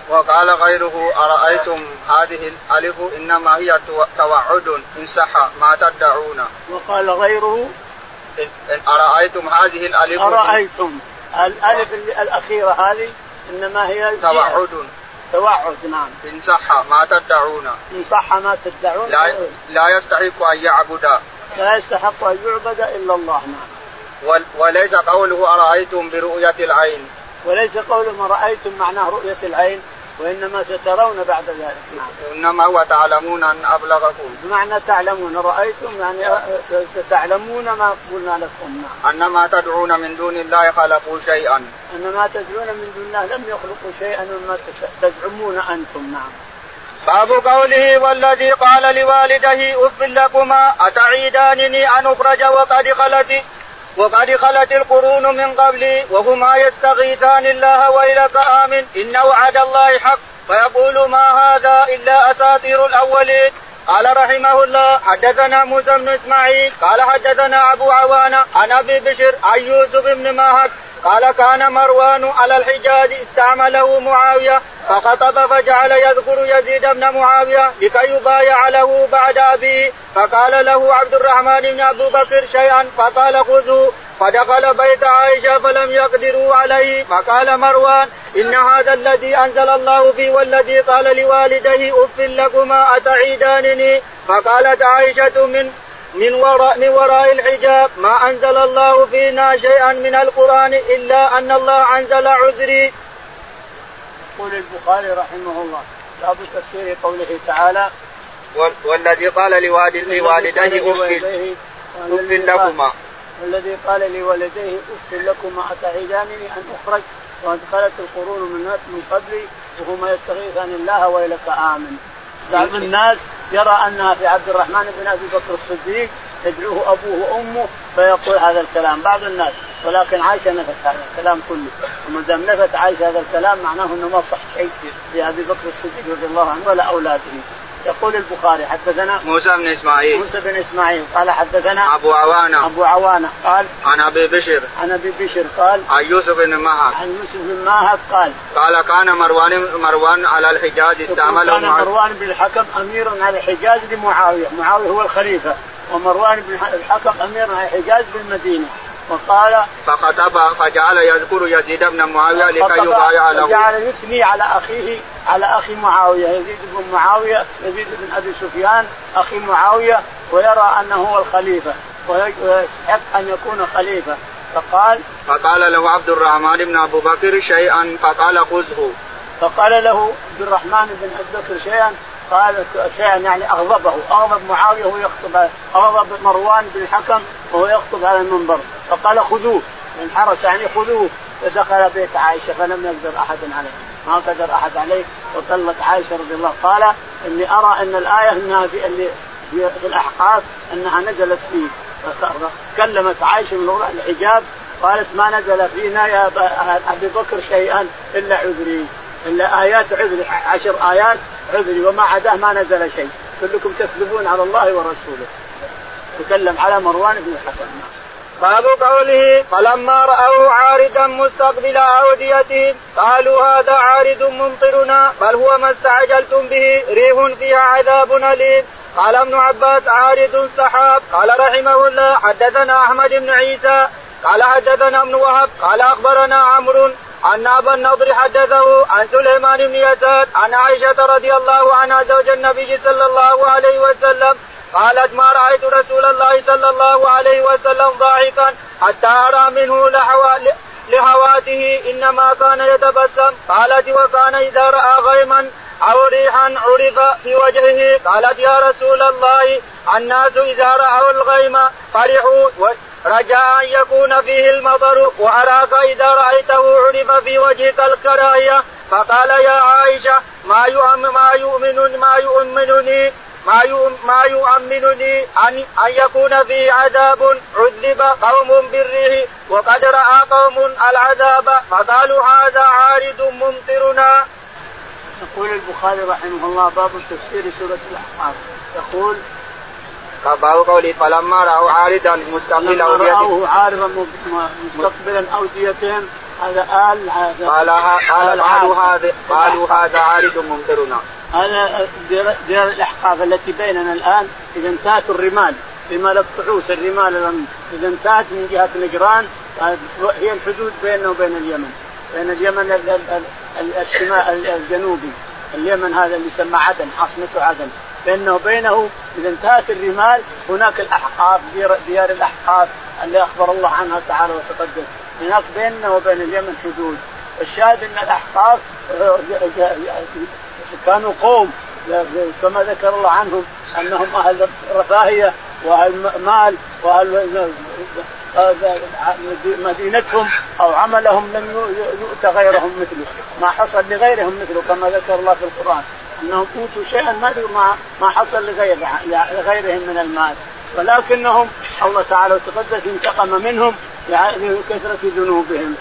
A: وقال غيره أرأيتم هذه الألف إنما هي توعد إن صح ما تدعون
B: وقال غيره
A: إن أرأيتم هذه الألف
B: أرأيتم الألف الأخيرة هذه إنما هي
A: توعد
B: توعد نعم
A: إن صح ما تدعون
B: إن صح ما تدعون لا,
A: لا يستحق أن يعبد
B: لا يستحق أن يعبد إلا الله نعم
A: وليس قوله أرأيتم برؤية العين
B: وليس ما رأيتم معناه رؤية العين وإنما سترون بعد ذلك
A: نعم. إنما هو تعلمون أن أبلغكم
B: معنى تعلمون رأيتم يعني ستعلمون ما قلنا لكم
A: نعم. تدعون من دون الله خلقوا شيئا
B: أنما تدعون من دون الله لم يخلقوا شيئا مما تزعمون أنتم نعم
A: باب قوله والذي قال لوالده اف لكما اتعيدانني ان اخرج وقد خلت وقد خلت القرون من قبلي وهما يستغيثان الله ويلك آمن إن وعد الله حق فيقول ما هذا إلا أساطير الأولين قال رحمه الله حدثنا موسى بن اسماعيل قال حدثنا ابو عوانه عن ابي بشر عن يوسف بن ماهك قال كان مروان على الحجاز استعمله معاوية فخطب فجعل يذكر يزيد بن معاوية لكي يبايع له بعد أبيه فقال له عبد الرحمن بن أبو بكر شيئا فقال خذه فدخل بيت عائشة فلم يقدروا عليه فقال مروان إن هذا الذي أنزل الله بي والذي قال لوالديه أف لكما أتعيدانني فقالت عائشة من من وراء من وراء الحجاب ما انزل الله فينا شيئا من القران الا ان الله انزل عذري.
B: يقول البخاري رحمه الله باب تفسير قوله تعالى
A: والذي قال لوالديه اف لكما
B: والذي قال لوالديه اف لكما اتعيدانني ان اخرج وان خلت القرون من قبلي وهما يستغيثان الله ويلك امن بعض الناس يرى انها في عبد الرحمن بن ابي بكر الصديق يدعوه ابوه وامه فيقول هذا الكلام بعض الناس ولكن عائشه نفت هذا الكلام كله وما دام نفت عائشه هذا الكلام معناه انه ما صح شيء في ابي بكر الصديق رضي الله عنه ولا اولاده يقول البخاري حدثنا
A: موسى بن اسماعيل
B: موسى بن اسماعيل قال حدثنا
A: ابو عوانه
B: ابو عوانه قال
A: عن ابي بشر
B: عن ابي بشر قال عن
A: يوسف بن ماهر
B: عن يوسف بن ماهر قال
A: قال كان مروان مروان على الحجاز استعمله
B: كان مروان بن الحكم اميرا على الحجاز لمعاويه، معاويه هو الخليفه ومروان بن الحكم امير على الحجاز بالمدينه
A: وقال فخطب فجعل يذكر يزيد بن معاويه لكي يبايع له فجعل
B: يثني على اخيه على اخي معاويه يزيد بن معاويه يزيد بن ابي سفيان اخي معاويه ويرى انه هو الخليفه ويستحق ان يكون خليفه فقال
A: فقال له عبد الرحمن بن ابو بكر شيئا فقال خذه
B: فقال له عبد الرحمن بن ابي بكر شيئا قال شيئا يعني اغضبه اغضب معاويه وهو يخطب اغضب مروان بن الحكم وهو يخطب على المنبر فقال خذوه انحرس يعني خذوه فدخل بيت عائشه فلم يقدر احد عليه ما قدر احد عليه وطلت عائشه رضي الله قال اني ارى ان الايه انها في اللي في الاحقاف انها نزلت فيه كلمت عائشه من وراء الحجاب قالت ما نزل فينا يا ابي بكر شيئا الا عذري الا ايات عذري عشر ايات عذري وما عداه ما نزل شيء كلكم تكذبون على الله ورسوله تكلم على مروان بن الحكم
A: باب قوله فلما رأوه عارضا مستقبل أوديتهم قالوا هذا عارض ممطرنا بل هو ما استعجلتم به ريح فيها عذاب أليم قال ابن عباس عارض سحاب قال رحمه الله حدثنا أحمد بن عيسى قال حدثنا ابن وهب قال أخبرنا عمرو أن أبا النضر حدثه عن سليمان بن يسار عن عائشة رضي الله عنها زوج النبي صلى الله عليه وسلم قالت ما رايت رسول الله صلى الله عليه وسلم ضاحكا حتى ارى منه لهواته انما كان يتبسم قالت وكان اذا راى غيما او ريحا عرف في وجهه قالت يا رسول الله الناس اذا راوا الغيم فرحوا رجاء ان يكون فيه المطر واراك اذا رايته عرف في وجهك الكراهيه فقال يا عائشه ما يؤمن ما يؤمن ما يؤمنني ما ما يؤمنني ان ان يكون في عذاب عذب قوم بالريح وقد راى قوم العذاب فقالوا هذا عارض ممطرنا.
B: يقول البخاري رحمه الله باب تفسير سوره الاحقاف يقول
A: فباب قولي فلما راوا عارضا مستقبلا راوه عارضا مستقبلا اوديتهم هذا آل هذا قال قالوا هذا قالوا هذا عارض ممطرنا
B: هذا ديار الاحقاف التي بيننا الان اذا انتهت الرمال رمال الطعوس الرمال اذا انتهت من جهه نجران هي الحدود بيننا وبين اليمن بين اليمن الشمال الجنوبي اليمن هذا اللي يسمى عدن عاصمته عدن بينه وبينه اذا انتهت الرمال هناك الاحقاف ديار, ديار الاحقاف اللي اخبر الله عنها تعالى وتقدم هناك بيننا وبين اليمن حدود الشاهد ان الاحقاف آه، كانوا قوم كما ذكر الله عنهم انهم اهل رفاهيه واهل مال واهل مدينتهم او عملهم لم يؤت غيرهم مثله، ما حصل لغيرهم مثله كما ذكر الله في القران انهم اوتوا شيئا ما ما حصل لغير لغيرهم من المال، ولكنهم الله تعالى وتقدس انتقم منهم لكثره ذنوبهم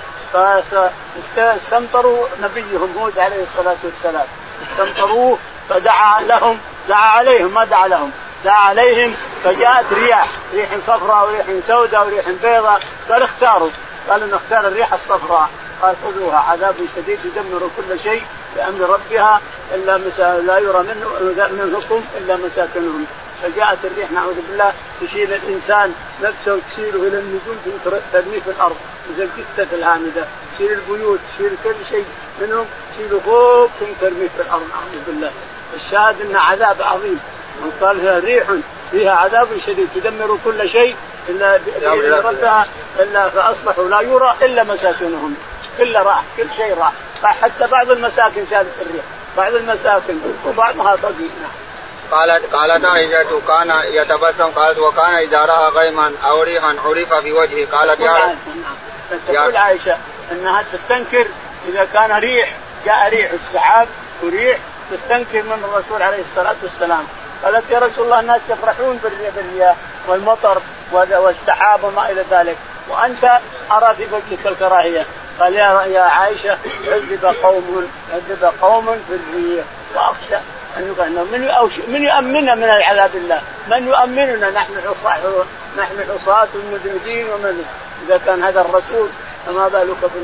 B: فاستمطروا نبيهم هود عليه الصلاة والسلام استمطروه فدعا لهم دعا عليهم ما دعا لهم دعا عليهم فجاءت رياح ريح صفراء وريح سوداء وريح بيضاء قال اختاروا قالوا نختار الريح الصفراء قال خذوها عذاب شديد يدمر كل شيء بامر ربها الا مسا... لا يرى منه منكم الا مساكنهم فجاءت الريح نعوذ بالله تشيل الانسان نفسه تشيله الى النجوم ترميه في الارض مثل الجثه الهامده تشيل البيوت تشيل كل شيء منهم تشيله فوق ثم ترميه في الارض نعوذ بالله الشاهد ان عذاب عظيم من قال فيها ريح فيها عذاب شديد تدمر كل شيء الا ربها الا فاصبحوا لا يرى الا مساكنهم كل راح كل شيء راح حتى بعض المساكن شالت الريح بعض المساكن وبعضها بقي نعم
A: قالت قالت عائشة كان يتبسم قالت وكان إذا رأى غيما أو ريحا عرف في وجهه قالت يا
B: تقول عائشة أنها تستنكر إذا كان ريح جاء ريح السحاب وريح تستنكر من الرسول عليه الصلاة والسلام قالت يا رسول الله الناس يفرحون بالرياح والمطر والسحاب وما إلى ذلك وأنت أرى في وجهك الكراهية قال يا يا عائشة عذب قوم عذب قوم في الريح واخشى أن يقال أنه من من يؤمننا من العذاب الله؟ من يؤمننا نحن حصاة نحن حصاة ومذنبين ومن إذا كان هذا الرسول فما بالك بال...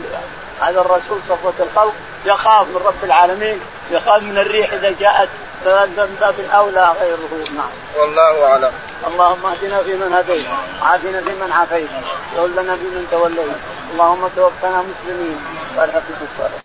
B: هذا الرسول صفوة الخلق يخاف من رب العالمين يخاف من الريح إذا جاءت من باب اولى غيره نعم. والله اعلم. اللهم اهدنا فيمن هديت، وعافنا فيمن عافيت، تولنا فيمن توليت، اللهم توفنا مسلمين والحقنا بالصالحين.